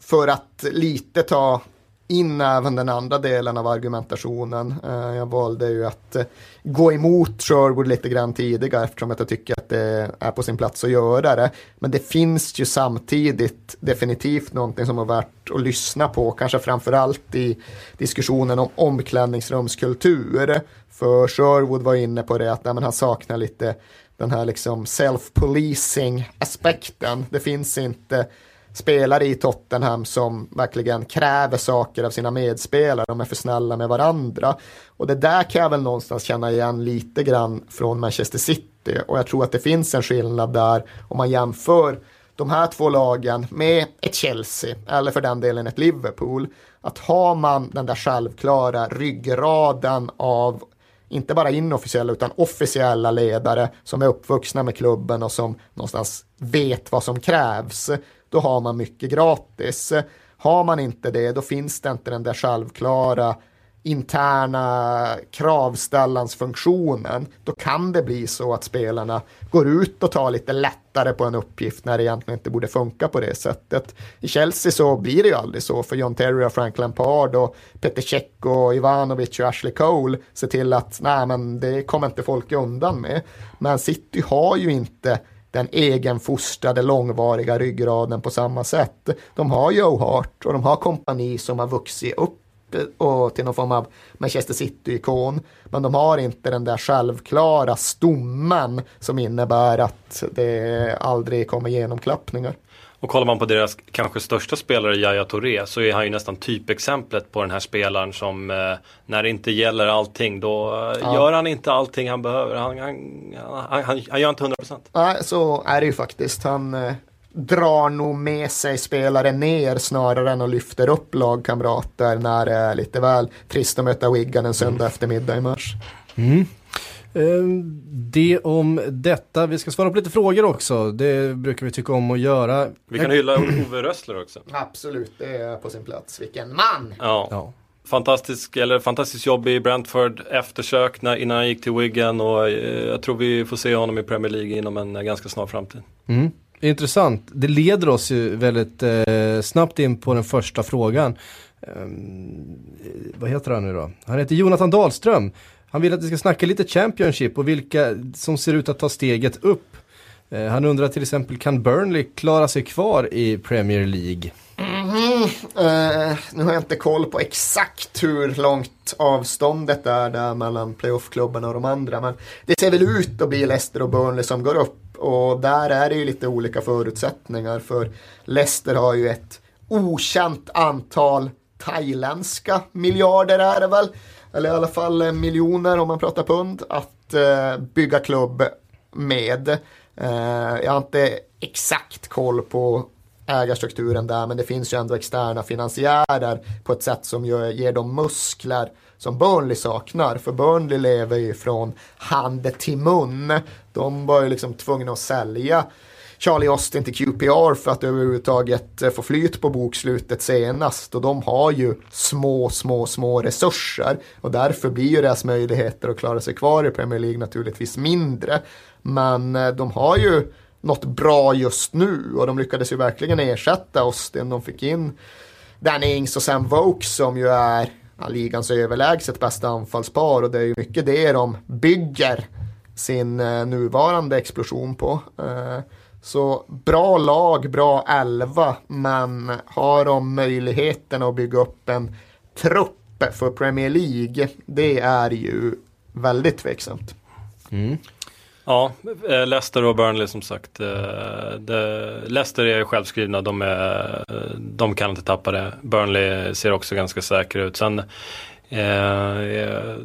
för att lite ta in även den andra delen av argumentationen. Eh, jag valde ju att eh, gå emot Sherwood lite grann tidigare eftersom jag tycker att det är på sin plats att göra det. Men det finns ju samtidigt definitivt någonting som är värt att lyssna på, kanske framförallt i diskussionen om omklädningsrumskultur. För Sherwood var inne på det att nej, han saknar lite den här liksom self-policing aspekten. Det finns inte spelare i Tottenham som verkligen kräver saker av sina medspelare, de är för snälla med varandra. Och det där kan jag väl någonstans känna igen lite grann från Manchester City och jag tror att det finns en skillnad där om man jämför de här två lagen med ett Chelsea eller för den delen ett Liverpool. Att har man den där självklara ryggraden av inte bara inofficiella utan officiella ledare som är uppvuxna med klubben och som någonstans vet vad som krävs då har man mycket gratis. Har man inte det, då finns det inte den där självklara interna kravställansfunktionen, då kan det bli så att spelarna går ut och tar lite lättare på en uppgift när det egentligen inte borde funka på det sättet. I Chelsea så blir det ju aldrig så, för John Terry och Frank Lampard och Peter Cech och Ivanovic och Ashley Cole ser till att nej men det kommer inte folk undan med. Men City har ju inte den egenfostrade långvariga ryggraden på samma sätt. De har Joe Hart och de har kompani som har vuxit upp eh, och till någon form av Manchester City-ikon. Men de har inte den där självklara stommen som innebär att det aldrig kommer genomklappningar. Och kollar man på deras kanske största spelare Yahya Touré så är han ju nästan typexemplet på den här spelaren som eh, när det inte gäller allting då eh, ja. gör han inte allting han behöver. Han, han, han, han, han gör inte 100%. Nej, så är det ju faktiskt. Han eh, drar nog med sig spelare ner snarare än att lyfter upp lagkamrater när det är lite väl trist att möta Wigan en söndag mm. eftermiddag i mars. Mm. Ehm, det om detta. Vi ska svara på lite frågor också. Det brukar vi tycka om att göra. Vi kan hylla Ove Rössler också. Absolut, det är på sin plats. Vilken man! Ja. ja. Fantastisk, eller fantastiskt jobb i Brentford, eftersök när, innan han gick till Wigan och eh, jag tror vi får se honom i Premier League inom en ganska snar framtid. Mm. Intressant. Det leder oss ju väldigt eh, snabbt in på den första frågan. Um, vad heter han nu då? Han heter Jonathan Dahlström. Han vill att vi ska snacka lite Championship och vilka som ser ut att ta steget upp. Eh, han undrar till exempel, kan Burnley klara sig kvar i Premier League? Mm -hmm. nu har jag inte koll på exakt hur långt avståndet är där mellan playoffklubbarna och de andra. Men det ser väl ut att bli Leicester och Burnley som går upp. Och där är det ju lite olika förutsättningar. För Leicester har ju ett okänt antal thailändska miljarder är det väl eller i alla fall eh, miljoner om man pratar pund, att eh, bygga klubb med. Eh, jag har inte exakt koll på ägarstrukturen där, men det finns ju ändå externa finansiärer på ett sätt som ger dem muskler som Burnley saknar. För Burnley lever ju från hand till mun. De var ju liksom tvungna att sälja Charlie Austin till QPR för att överhuvudtaget eh, få flyt på bokslutet senast. Och de har ju små, små, små resurser. Och därför blir ju deras möjligheter att klara sig kvar i Premier League naturligtvis mindre. Men eh, de har ju något bra just nu och de lyckades ju verkligen ersätta Austin. De fick in Danny Ings och Sam Vokes som ju är ja, ligans överlägset bästa anfallspar och det är ju mycket det de bygger sin eh, nuvarande explosion på. Eh, så bra lag, bra elva, men har de möjligheten att bygga upp en trupp för Premier League, det är ju väldigt tveksamt. Mm. Ja, eh, Leicester och Burnley som sagt. Eh, Leicester är självskrivna, de, är, de kan inte tappa det. Burnley ser också ganska säkra ut. Sen eh, är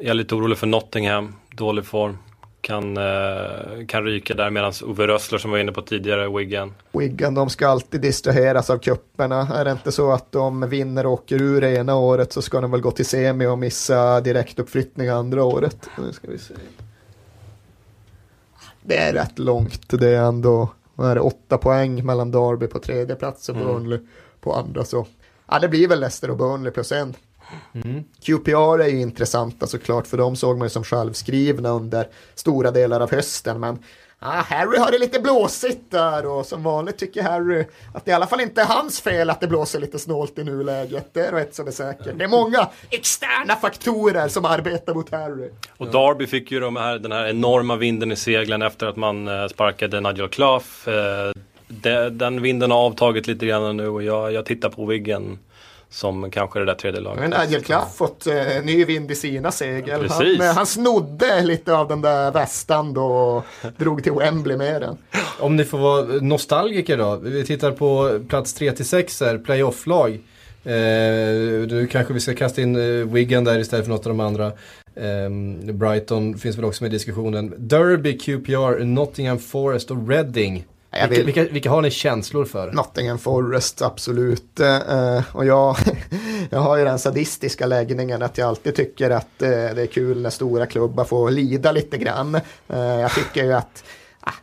jag lite orolig för Nottingham, dålig form kan, eh, kan ryka där medan Ove Rössler som var inne på tidigare, Wiggen. Wiggen, de ska alltid distraheras av kupperna. Är det inte så att de vinner och åker ur ena året så ska de väl gå till semi och missa direktuppflyttning andra året. Nu ska vi se. Det är rätt långt, det är ändå vad är det, åtta poäng mellan Derby på tredje plats och mm. Burnley mm. på andra så. Ja, det blir väl Leicester och Burnley plus en. Mm. QPR är ju intressanta såklart för de såg man ju som självskrivna under stora delar av hösten men Ah, Harry har det lite blåsigt där och som vanligt tycker Harry att det i alla fall inte är hans fel att det blåser lite snålt i nuläget. Det är ett som är säkert. Det är många externa faktorer som arbetar mot Harry. Och Darby fick ju de här, den här enorma vinden i seglen efter att man eh, sparkade Nigel Clough. Eh, den vinden har avtagit lite grann nu och jag, jag tittar på Wiggen som kanske det där tredje laget. Men Clough fått eh, ny vind i sina segel. Han, eh, han snodde lite av den där västan då och drog till Wembley med den. Om ni får vara nostalgiker då. Vi tittar på plats 3 6 här, playoff-lag. Eh, nu kanske vi ska kasta in eh, Wigan där istället för något av de andra. Eh, Brighton finns väl också med i diskussionen. Derby, QPR, Nottingham Forest och Reading. Vilka, vill... vilka, vilka, har ni känslor för? Nottingham Forest, absolut. Uh, och jag, jag har ju den sadistiska läggningen att jag alltid tycker att uh, det är kul när stora klubbar får lida lite grann. Uh, jag tycker ju att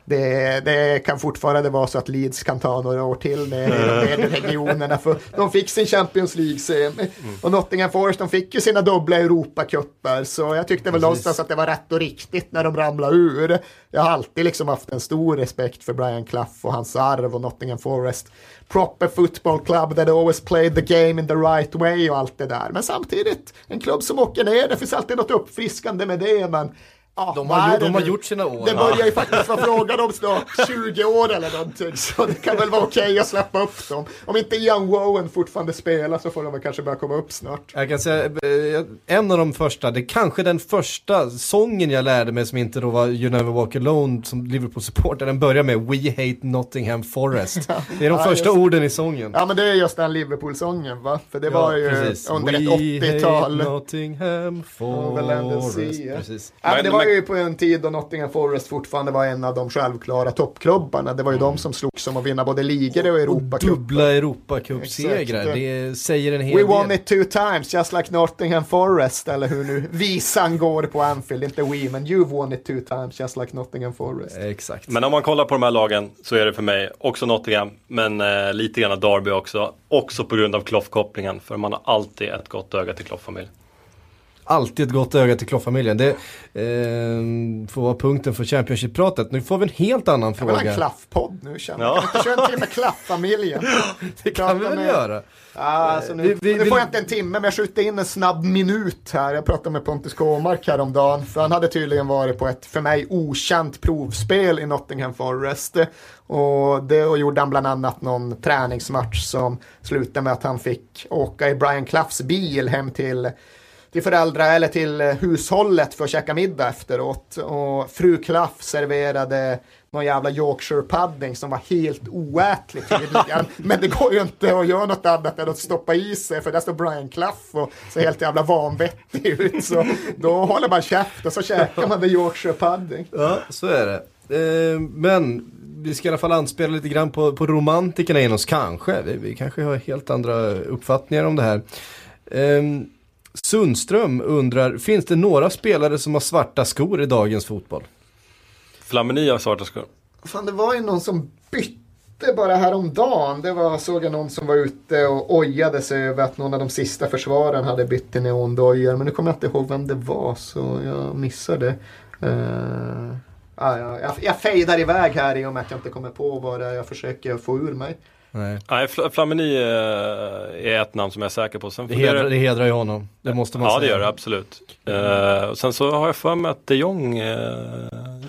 det, det, kan fortfarande vara så att Leeds kan ta några år till med nedre regionerna. För de fick sin Champions League-semi. Mm. Och Nottingham Forest de fick ju sina dubbla Europacuper. Så jag tyckte väl någonstans att det var rätt och riktigt när de ramlade ur. Jag har alltid liksom haft en stor respekt för Brian Clough och hans arv och Nottingham Forest. Proper football club that always played the game in the right way och allt det där. Men samtidigt en klubb som åker ner, det finns alltid något uppfriskande med det. Men Ja, De har, de har gjort sina år. Det börjar ju faktiskt vara frågan om snart 20 år eller någonting. Så det kan väl vara okej att släppa upp dem. Om inte Young Wowen fortfarande spelar så får de väl kanske börja komma upp snart. Jag kan säga, eh, en av de första, det kanske den första sången jag lärde mig som inte då var You Never Walk Alone som Liverpool-supporter, den börjar med We Hate Nottingham Forest. Det är de Ja, första just- orden i sången. Ja men det är just den Liverpool-sången va? För det var ju precis. under We ett 80-tal. hate Nottingham Forest. Sea. Precis. Ja, men Men- det var men- ju på en tid då Nottingham Forest fortfarande var en av de självklara toppklubbarna. Det var ju de som slogs om att vinna både ligor och Och Europacup. dubbla Europacupsegrar, det säger en hel We won del. it two times, just like Nottingham Forest, eller hur nu visan går på Anfield. Inte we, men you've won it two times, just like Nottingham Forest. Exakt. Men om man kollar på de här lagen så är det för mig också Nottingham, men eh, lite grann Derby också. Också på grund av Kloff-kopplingen, för man har alltid ett gott öga till Kloff-familj. Alltid ett gott öga till Kloff-familjen. Det eh, får vara punkten för Championship-pratet. Nu får vi en helt annan Jag vill ha en fråga. klaffpodd nu känner Ja. jag. Kan vi inte köra en timme klafffamiljen? Det kan vi väl med- göra. Ja, alltså nu, Vi- vi- nu får jag inte en timme, men jag skjuter in en snabb minut här. Jag pratade med Pontus Kåmark häromdagen, för han hade tydligen varit på ett för mig okänt provspel i Nottingham Forest. Och det och gjorde han bland annat någon träningsmatch som slutade med att han fick åka i Brian Cloughs bil hem till till föräldrar eller till eh, hushållet för att käka middag efteråt. Och fru Klaff serverade någon jävla Yorkshire pudding som var helt oätlig tydligen. Men det går ju inte att göra något annat än att stoppa i sig för där står Brian Clough och ser helt jävla vanvettig ut. Så då håller man käft och så käkar man the Yorkshire pudding. Ja, så är det. Eh, men vi ska i alla fall anspela lite grann på, på romantikerna in oss, kanske. Vi, vi kanske har helt andra uppfattningar om det här. Eh, Sundström undrar, finns det några spelare som har svarta skor i dagens fotboll? Flamini har svarta skor. Fan, det var ju någon som bytte bara häromdagen. Det var, såg jag någon som var ute och ojade sig över att någon av de sista försvaren hade bytt till neondojor. Men nu kommer jag inte ihåg vem det var så jag missade. Uh, ah, ja, jag, jag fejdar iväg här i och med att jag inte kommer på vad det är jag försöker få ur mig. Nej. Nej, Fl- Flamini eh, är ett namn som jag är säker på. Sen Det hedrar, det hedrar ju honom, det måste man Ja, det säga. gör det absolut. Eh, och sen så har jag för mig att de Jong eh,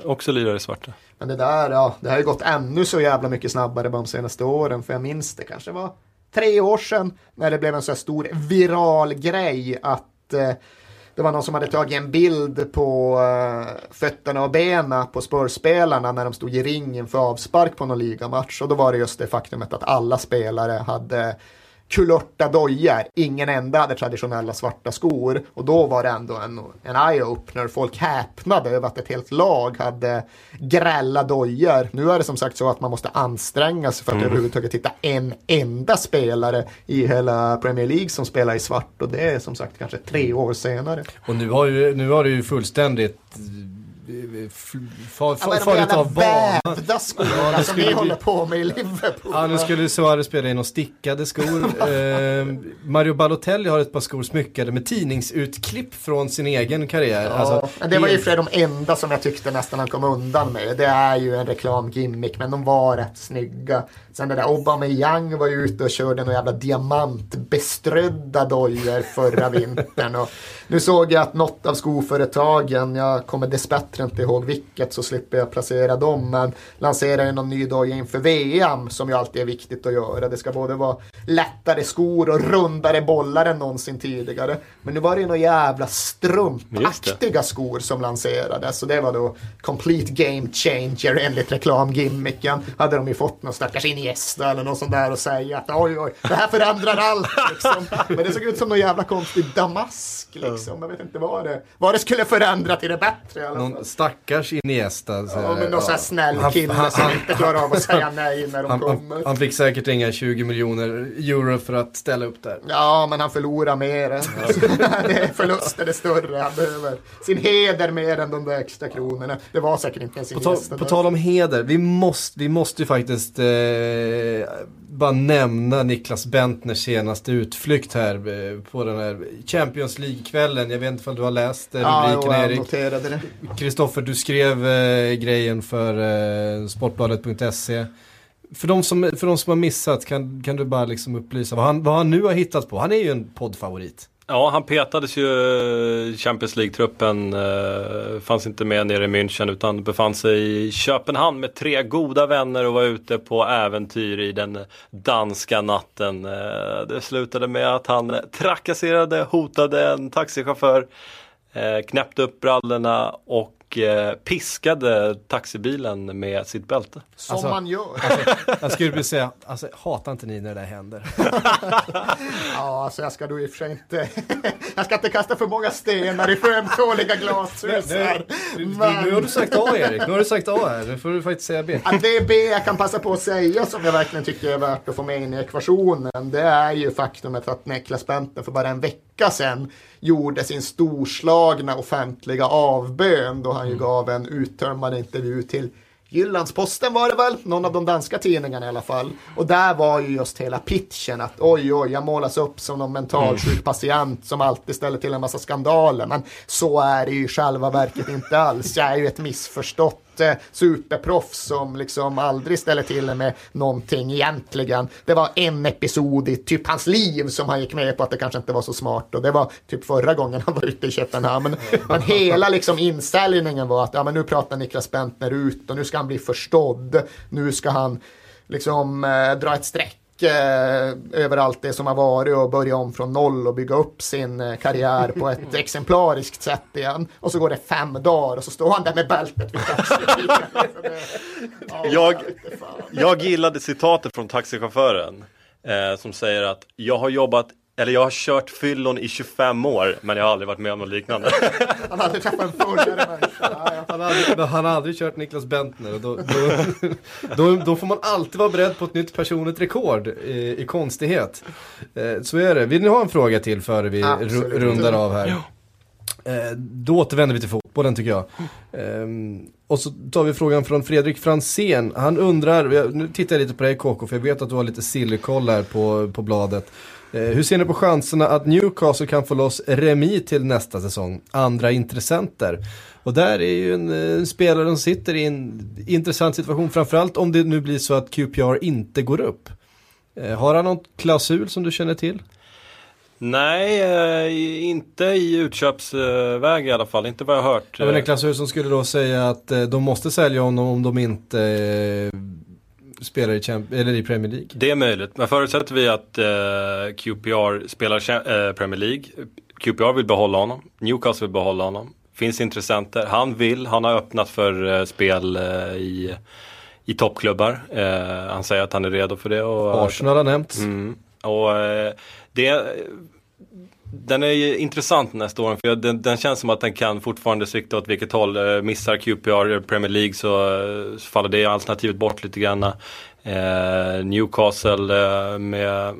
också lirar i svarta. Men det där, ja, det har ju gått ännu så jävla mycket snabbare de senaste åren. För jag minns det kanske var tre år sedan när det blev en så här stor viral grej att eh, det var någon som hade tagit en bild på eh, fötterna och benen på spörspelarna när de stod i ringen för avspark på någon ligamatch. Och då var det just det faktumet att alla spelare hade kulörta dojor. Ingen enda hade traditionella svarta skor. Och då var det ändå en, en eye-opener. Folk häpnade över att ett helt lag hade grälla dojor. Nu är det som sagt så att man måste anstränga sig för att överhuvudtaget hitta en enda spelare i hela Premier League som spelar i svart. Och det är som sagt kanske tre år senare. Och nu har, ju, nu har det ju fullständigt f- fa- Ja, fa- men de farit jävla av vana. vävda skorna Ja, som ni håller på med i Liverpool. Ja, nu skulle Suarez spela i några stickade skor. eh, Mario Balotelli har ett par skor smyckade med tidningsutklipp från sin egen karriär. Ja, Alltså, men det var ju för de enda som jag tyckte nästan han kom undan med. Det är ju en reklamgimmick, men de var rätt snygga. Sen det där Aubameyang var ju ute och körde några jävla diamantbeströdda dojor förra vintern. Och nu såg jag att något av skoföretagen, jag kommer dessbättre inte ihåg vilket så slipper jag placera dem, men lanserar ju någon ny doja inför VM som ju alltid är viktigt att göra. Det ska både vara lättare skor och rundare bollar än någonsin tidigare. Men nu var det ju några jävla strumpaktiga skor som lanserades. Så det var då complete game changer enligt reklamgimmicken. Hade de ju fått någon stackars Iniesta eller någon sån där och säga att oj oj, det här förändrar allt liksom. Men det såg ut som någon jävla konstig damask liksom. Jag vet inte vad det, vad det skulle förändra till det bättre i alla fall. Någon stackars Iniesta. Så, Ja, men någon sån här snäll Han- kille han- som han- inte klarar av att säga nej när de kommer. han, fick säkert inga 20 miljoner euro för att ställa upp där. Ja, men han förlorar mer. det är förlusten är större. Han behöver sin heder mer än de där extra kronorna. Det var säkert inte ens På, ta, Iniesta på tal om heder, vi måste, vi måste ju faktiskt eh, bara nämna Niklas Bentners senaste utflykt här eh, på den här Champions League-kvällen. Jag vet inte om du har läst eh, Ja, rubriken jag Erik. noterade det. Kristoffer, du skrev eh, grejen för eh, sportbladet.se. För de, som, för de som har missat, kan, kan du bara liksom upplysa vad han, vad han nu har hittat på? Han är ju en poddfavorit. Ja, han petades ju eh, Champions League-truppen. Eh, fanns inte med nere i München utan befann sig i Köpenhamn med tre goda vänner och var ute på äventyr i den danska natten. Eh, det slutade med att han trakasserade, hotade en taxichaufför, knäppte upp brallorna och Eh, piskade taxibilen med sitt bälte. Som alltså, man gör. Alltså, jag skulle vilja säga, alltså, hatar inte ni när det där händer? ja, alltså jag ska då i och för sig inte, jag ska inte kasta för många stenar i för ömtåliga glashus här. Men... Nu har du sagt A Erik, nu har du sagt A här, nu får du faktiskt säga B. Att det är B jag kan passa på att säga som jag verkligen tycker är värt att få med in i ekvationen, det är ju faktumet att Niklas Bentner för bara en vecka sedan gjorde sin storslagna offentliga avbön då han ju mm. gav en uttömmande intervju till Jyllandsposten var det väl, någon av de danska tidningarna i alla fall. Och där var ju just hela pitchen att oj oj, jag målas upp som någon mentalsjuk mm. patient som alltid ställer till en massa skandaler. Men så är det ju i själva verket inte alls. Jag är ju ett missförstått eh, superproffs som liksom aldrig ställer till med någonting egentligen. Det var en episod i typ hans liv som han gick med på att det kanske inte var så smart och det var typ förra gången han var ute i Köpenhamn. Men, men hela liksom inställningen var att ja, men nu pratar Niklas Bentner ut och nu ska han bli förstådd. Nu ska han liksom eh, dra ett streck eh, över allt det som har varit och börja om från noll och bygga upp sin eh, karriär på ett exemplariskt sätt igen. Och så går det fem dagar och så står han där med bältet vid jag, jag gillade citatet från taxichauffören eh, som säger att jag har jobbat eller jag har kört fyllon i 25 år men jag har aldrig varit med om något liknande. han har aldrig träffat en fullare människa. Han har aldrig, han har aldrig kört Niklas Bentner. Och då, då, då, då, får man alltid vara beredd på ett nytt personligt rekord i, i konstighet. Eh, så är det. Vill ni ha en fråga till före vi Absolut. rundar av här? Ja. Eh, då återvänder vi till fotbollen tycker jag. Ehm, och så tar vi frågan från Fredrik Fransén. Han undrar, nu tittar jag lite på dig KK för jag vet att du har lite sillkoll här på, på bladet. Eh, hur ser ni på chanserna att Newcastle kan få loss Remi till nästa säsong? Andra intressenter. Och där är ju en, en eh, spelare som sitter i en intressant situation, framförallt om det nu blir så att QPR inte går upp. Eh, har han någon klausul som du känner till? Nej, inte i utköpsväg i alla fall, inte vad jag har hört. Ja, men en klausul som skulle då säga att de måste sälja honom om de inte spelar i, Champ eller i Premier League? Det är möjligt, men förutsätter vi att eh, QPR spelar eh, Premier League. QPR vill behålla honom, Newcastle vill behålla honom. Finns intressenter, han vill, han har öppnat för eh, spel eh, i, i toppklubbar. Eh, han säger att han är redo för det. Och, Arsenal har nämnts. Mm, och eh, det den är ju intressant nästa år för den, den, känns som att den kan fortfarande sikta åt vilket håll. Eh, missar QPR eh, Premier League så, eh, så faller det alternativet bort lite grann. Eh, Newcastle eh, med,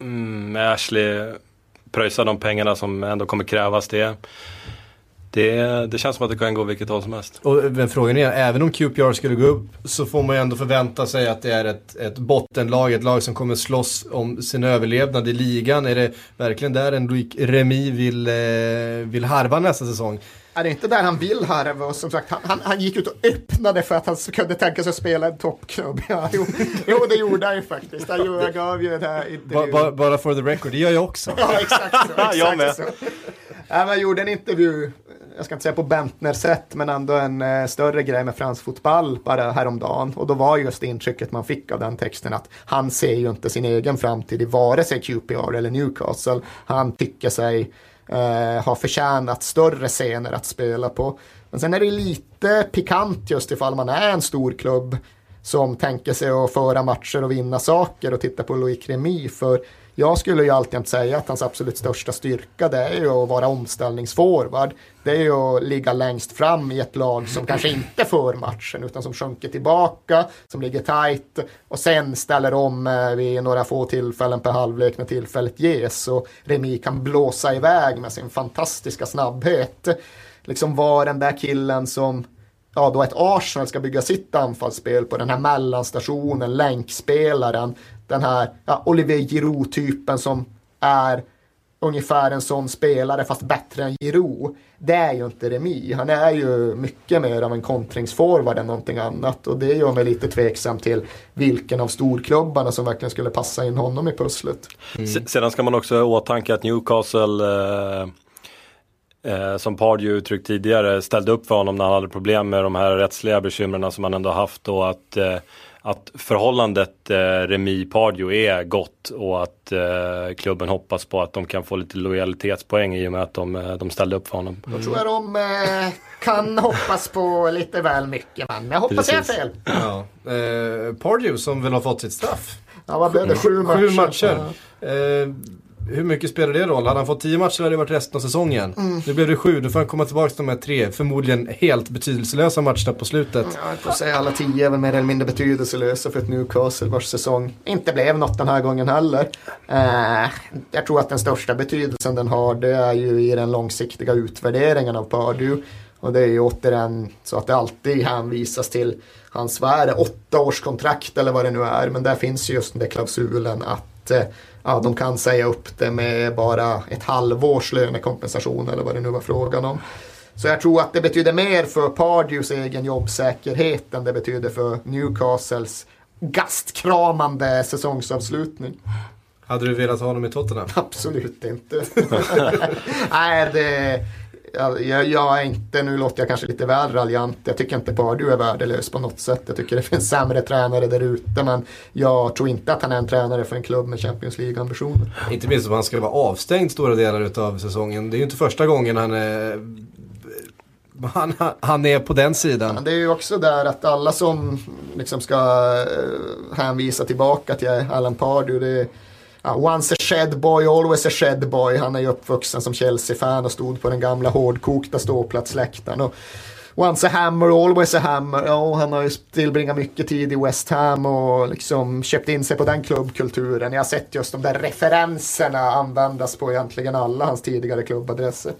mm, med Ashley pröjsar de pengarna som ändå kommer krävas. Det det, det känns som att det kan gå vilket håll som helst. Och, frågan är, även om QPR skulle gå upp så får man ju ändå förvänta sig att det är ett, ett bottenlag, ett lag som kommer slåss om sin överlevnad i ligan. Är det verkligen där en Remy vill, eh, vill harva nästa säsong? Är det inte där han vill harva? Och som sagt, han, han gick ut och öppnade för att han kunde tänka sig att spela en toppklubb. Ja, jo, jo, det gjorde han ju faktiskt. Jag gav ju det här intervjun. Bara, bara for the record, det gör jag också. ja, exakt så. Exakt jag med. Så. Ja, jag gjorde en intervju jag ska inte säga på Bentner-sätt, men ändå en eh, större grej med fransk fotboll bara häromdagen. Och då var just intrycket man fick av den texten att han ser ju inte sin egen framtid i vare sig QPR eller Newcastle. Han tycker sig eh, ha förtjänat större scener att spela på. Men sen är det lite pikant just ifall man är en stor klubb som tänker sig att föra matcher och vinna saker och titta på Louis Remy. För jag skulle ju alltid säga att hans absolut största styrka det är ju att vara omställningsforward. Det är ju att ligga längst fram i ett lag som kanske inte för matchen utan som sjunker tillbaka, som ligger tajt och sen ställer om eh, vid några få tillfällen per halvlek när tillfället ges. Och Remi kan blåsa iväg med sin fantastiska snabbhet. Liksom var den där killen som ja, då ett Arsenal ska bygga sitt anfallsspel på den här mellanstationen, länkspelaren, den här ja, Olivier Giroud-typen som är ungefär en sån spelare fast bättre än Giroud. Det är ju inte Remi. Han är ju mycket mer av en kontringsforward än någonting annat och det gör mig lite tveksam till vilken av storklubbarna som verkligen skulle passa in honom i pusslet. Mm. Sedan ska man också ha i åtanke att Newcastle eh, eh, som Pardew uttryckt tidigare ställde upp för honom när han hade problem med de här rättsliga bekymren som han ändå haft och att eh, att förhållandet eh, Remi Pardio är gott och att eh, klubben hoppas på att de kan få lite lojalitetspoäng i och med att de, eh, de ställde upp för honom. Mm. Då tror jag de eh, kan hoppas på lite väl mycket men jag hoppas Precis. jag fel. Ja. Eh, Pardew som väl har fått sitt straff. Ja vad blev det? Sju matcher. Sju matcher. Ja. Hur mycket spelar det roll? Hade han fått 10 matcher hade det varit resten av säsongen. Mm. Nu blev det 7, då får han komma tillbaka till de här tre, förmodligen helt betydelselösa matcherna på slutet. Ja, jag får säga alla 10 är väl mer eller mindre betydelselösa för ett Newcastle vars säsong inte blev något den här gången heller. Eh, jag tror att den största betydelsen den har det är ju i den långsiktiga utvärderingen av Pardew. Och det är ju återigen så att det alltid hänvisas till hans, vad är det, åtta års kontrakt eller vad det nu är. Men där finns ju just den där klausulen att eh, ja, de kan säga upp det med bara ett halvårs lönekompensation eller vad det nu var frågan om. Så jag tror att det betyder mer för Pardews egen jobbsäkerhet än det betyder för Newcastles gastkramande säsongsavslutning. Hade du velat ha honom i Tottenham? Absolut inte. Nej, det, jag, jag, är inte, nu låter jag kanske lite väl raljant, jag tycker inte Pardew är värdelös på något sätt. Jag tycker det finns sämre tränare där ute men jag tror inte att han är en tränare för en klubb med Champions League-ambitioner. Inte minst om han skulle vara avstängd stora delar av säsongen. Det är ju inte första gången han är han, han är på den sidan. Ja, det är ju också där att alla som liksom ska eh, hänvisa tillbaka till Alan Pardew, det Uh, once a shed boy, always a shed boy. Han är ju uppvuxen som Chelsea-fan och stod på den gamla hårdkokta ståplatsläktaren. Och once a hammer, always a hammer. Ja, han har ju tillbringat mycket tid i West Ham och liksom köpt in sig på den klubbkulturen. Jag har sett just de där referenserna användas på egentligen alla hans tidigare klubbadresser.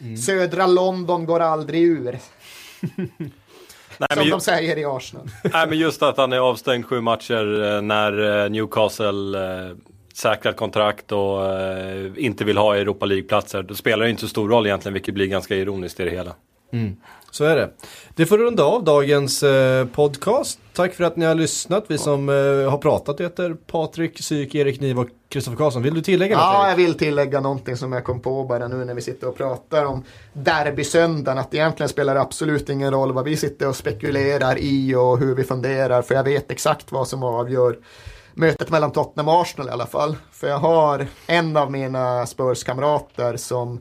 Mm. Södra London går aldrig ur. Nej, som ju... de säger i Arsenal. Nej men just att han är avstängd sju matcher eh, när eh, Newcastle eh, säkrat kontrakt och inte vill ha Europa League-platser. Då spelar det inte så stor roll egentligen, vilket blir ganska ironiskt i det hela. Mm. Så är det. Det får runda av dagens eh, podcast. Tack för att ni har lyssnat. Vi som eh, har pratat heter Patrik Syk, Erik Niv och Kristoffer Karlsson. Vill du tillägga något? Ja, jag vill tillägga någonting som jag kom på bara nu när vi sitter och pratar om derbysöndagen. Att egentligen spelar det absolut ingen roll vad vi sitter och spekulerar i och hur vi funderar. För jag vet exakt vad som avgör mötet mellan Tottenham och Arsenal i alla fall. För jag har en av mina Spurs-kamrater som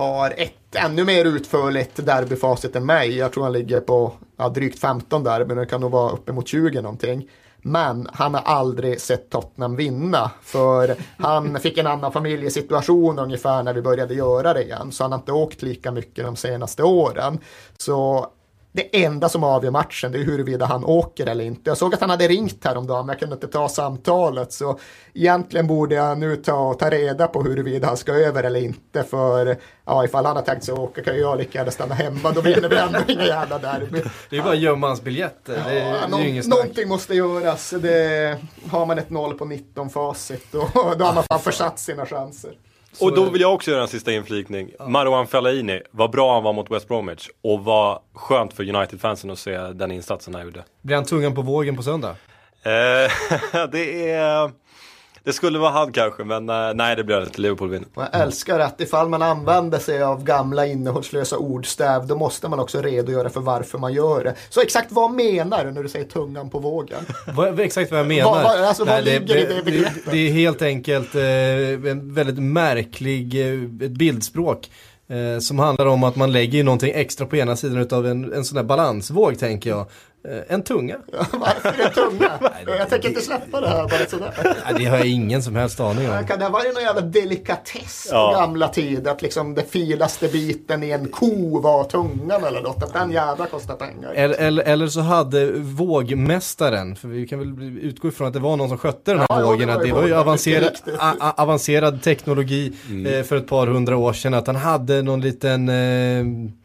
har ett ännu mer utförligt derbyfacit än mig. Jag tror han ligger på ja, drygt 15 derbyn, det kan nog vara uppemot 20 någonting. Men han har aldrig sett Tottenham vinna. För han fick en annan familjesituation ungefär när vi började göra det igen. Så han har inte åkt lika mycket de senaste åren. Så det enda som avgör matchen det är huruvida han åker eller inte. Jag såg att han hade ringt häromdagen men jag kunde inte ta samtalet så egentligen borde jag nu ta, ta reda på huruvida han ska över eller inte för ja, ifall han har tänkt sig åka kan jag lika gärna stanna hemma då vinner vi ändå inga jävla derby. Det är bara att gömma hans biljetter. Det är, ja, det är någonting måste göras. Det, har man ett 0 på 19 facit då, då har man fan försatt sina chanser. Och då vill jag också göra en sista inflikning. Ja. Marwan Fellaini, vad bra han var mot West Bromwich. Och vad skönt för United-fansen att se den insatsen han gjorde. Blir han tungan på vågen på söndag? Eh, det är... Det skulle vara han kanske, men uh, nej det blir det inte. Liverpool vinner. Jag älskar att ifall man använder sig av gamla innehållslösa ordstäv, då måste man också redogöra för varför man gör det. Så exakt vad menar du när du säger tungan på vågen? vad, exakt vad jag menar? Vad, vad, alltså, nej, vad ligger det, i det begreppet? Det, det är helt enkelt eh, en väldigt märklig, eh, ett bildspråk. Eh, som handlar om att man lägger någonting extra på ena sidan av en, en sån där balansvåg tänker jag. Eh, en tunga. varför en tunga? jag tänker inte släppa det här bara sådär. Nej, det har jag ingen som helst aning om. Kan det ha varit någon jävla delikatess ja. på gamla tid? Att liksom det filaste biten i en ko var tungan eller något. Att den jävla kostar pengar. Eller, eller, eller, så hade vågmästaren, för vi kan väl utgå ifrån att det var någon som skötte den här ja, vågen. Ja, det, det var ju avancerad, avancerad teknologi mm. eh, för ett par hundra år sedan. Att han hade någon liten... Eh,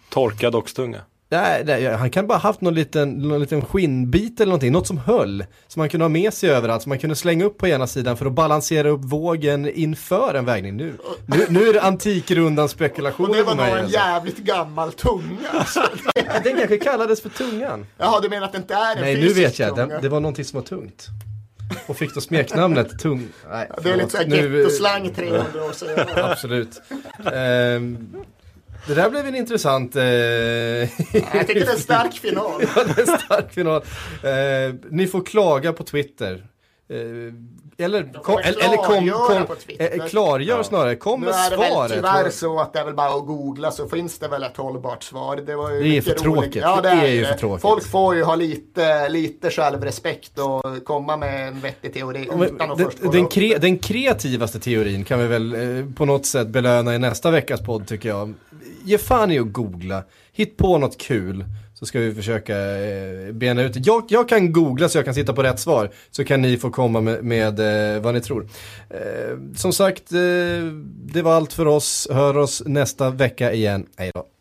Torkad oxtunga. Nej, nej, han kan bara haft någon liten, någon liten skinnbit eller någonting, något som höll. Som man kunde ha med sig överallt, som man kunde slänga upp på ena sidan för att balansera upp vågen inför en vägning. Nu, nu, nu är det antikrundan Och spekulationer det var nog en Alltså. jävligt gammal tunga. Alltså. Den kanske kallades för tungan. Jaha, du menar att det inte är en Nej, nu vet jag. tunga? Det, det var någonting som var tungt. Och fick då smeknamnet tung. Nej, Det är lite såhär gettoslang 300 år sedan. Absolut. Ehm, det där blev en intressant... eh, Jag tycker det är en stark final. Ja, det är en stark final. Eh, ni får klaga på Twitter. Eh, eller, kom, eller kom, kom, på Twitter. eh, klargör snarare, kom Nu med är det väl svaret. tyvärr så att det är väl bara att googla så finns det väl ett hållbart svar. Det, var ju Det är för tråkigt. Ja, det, Det är, är ju för tråkigt. Folk får ju ha lite, lite självrespekt och komma med en vettig teori Ja, men utan att den, först den, kre, den kreativaste teorin kan vi väl eh, på något sätt belöna i nästa veckas podd tycker jag. Ge fan i att googla, hitt på något kul så ska vi försöka eh, bena ut det. Jag, jag kan googla så jag kan sitta på rätt svar så kan ni få komma med, med eh, vad ni tror. Eh, som sagt, eh, det var allt för oss. Hör oss nästa vecka igen. Hej då.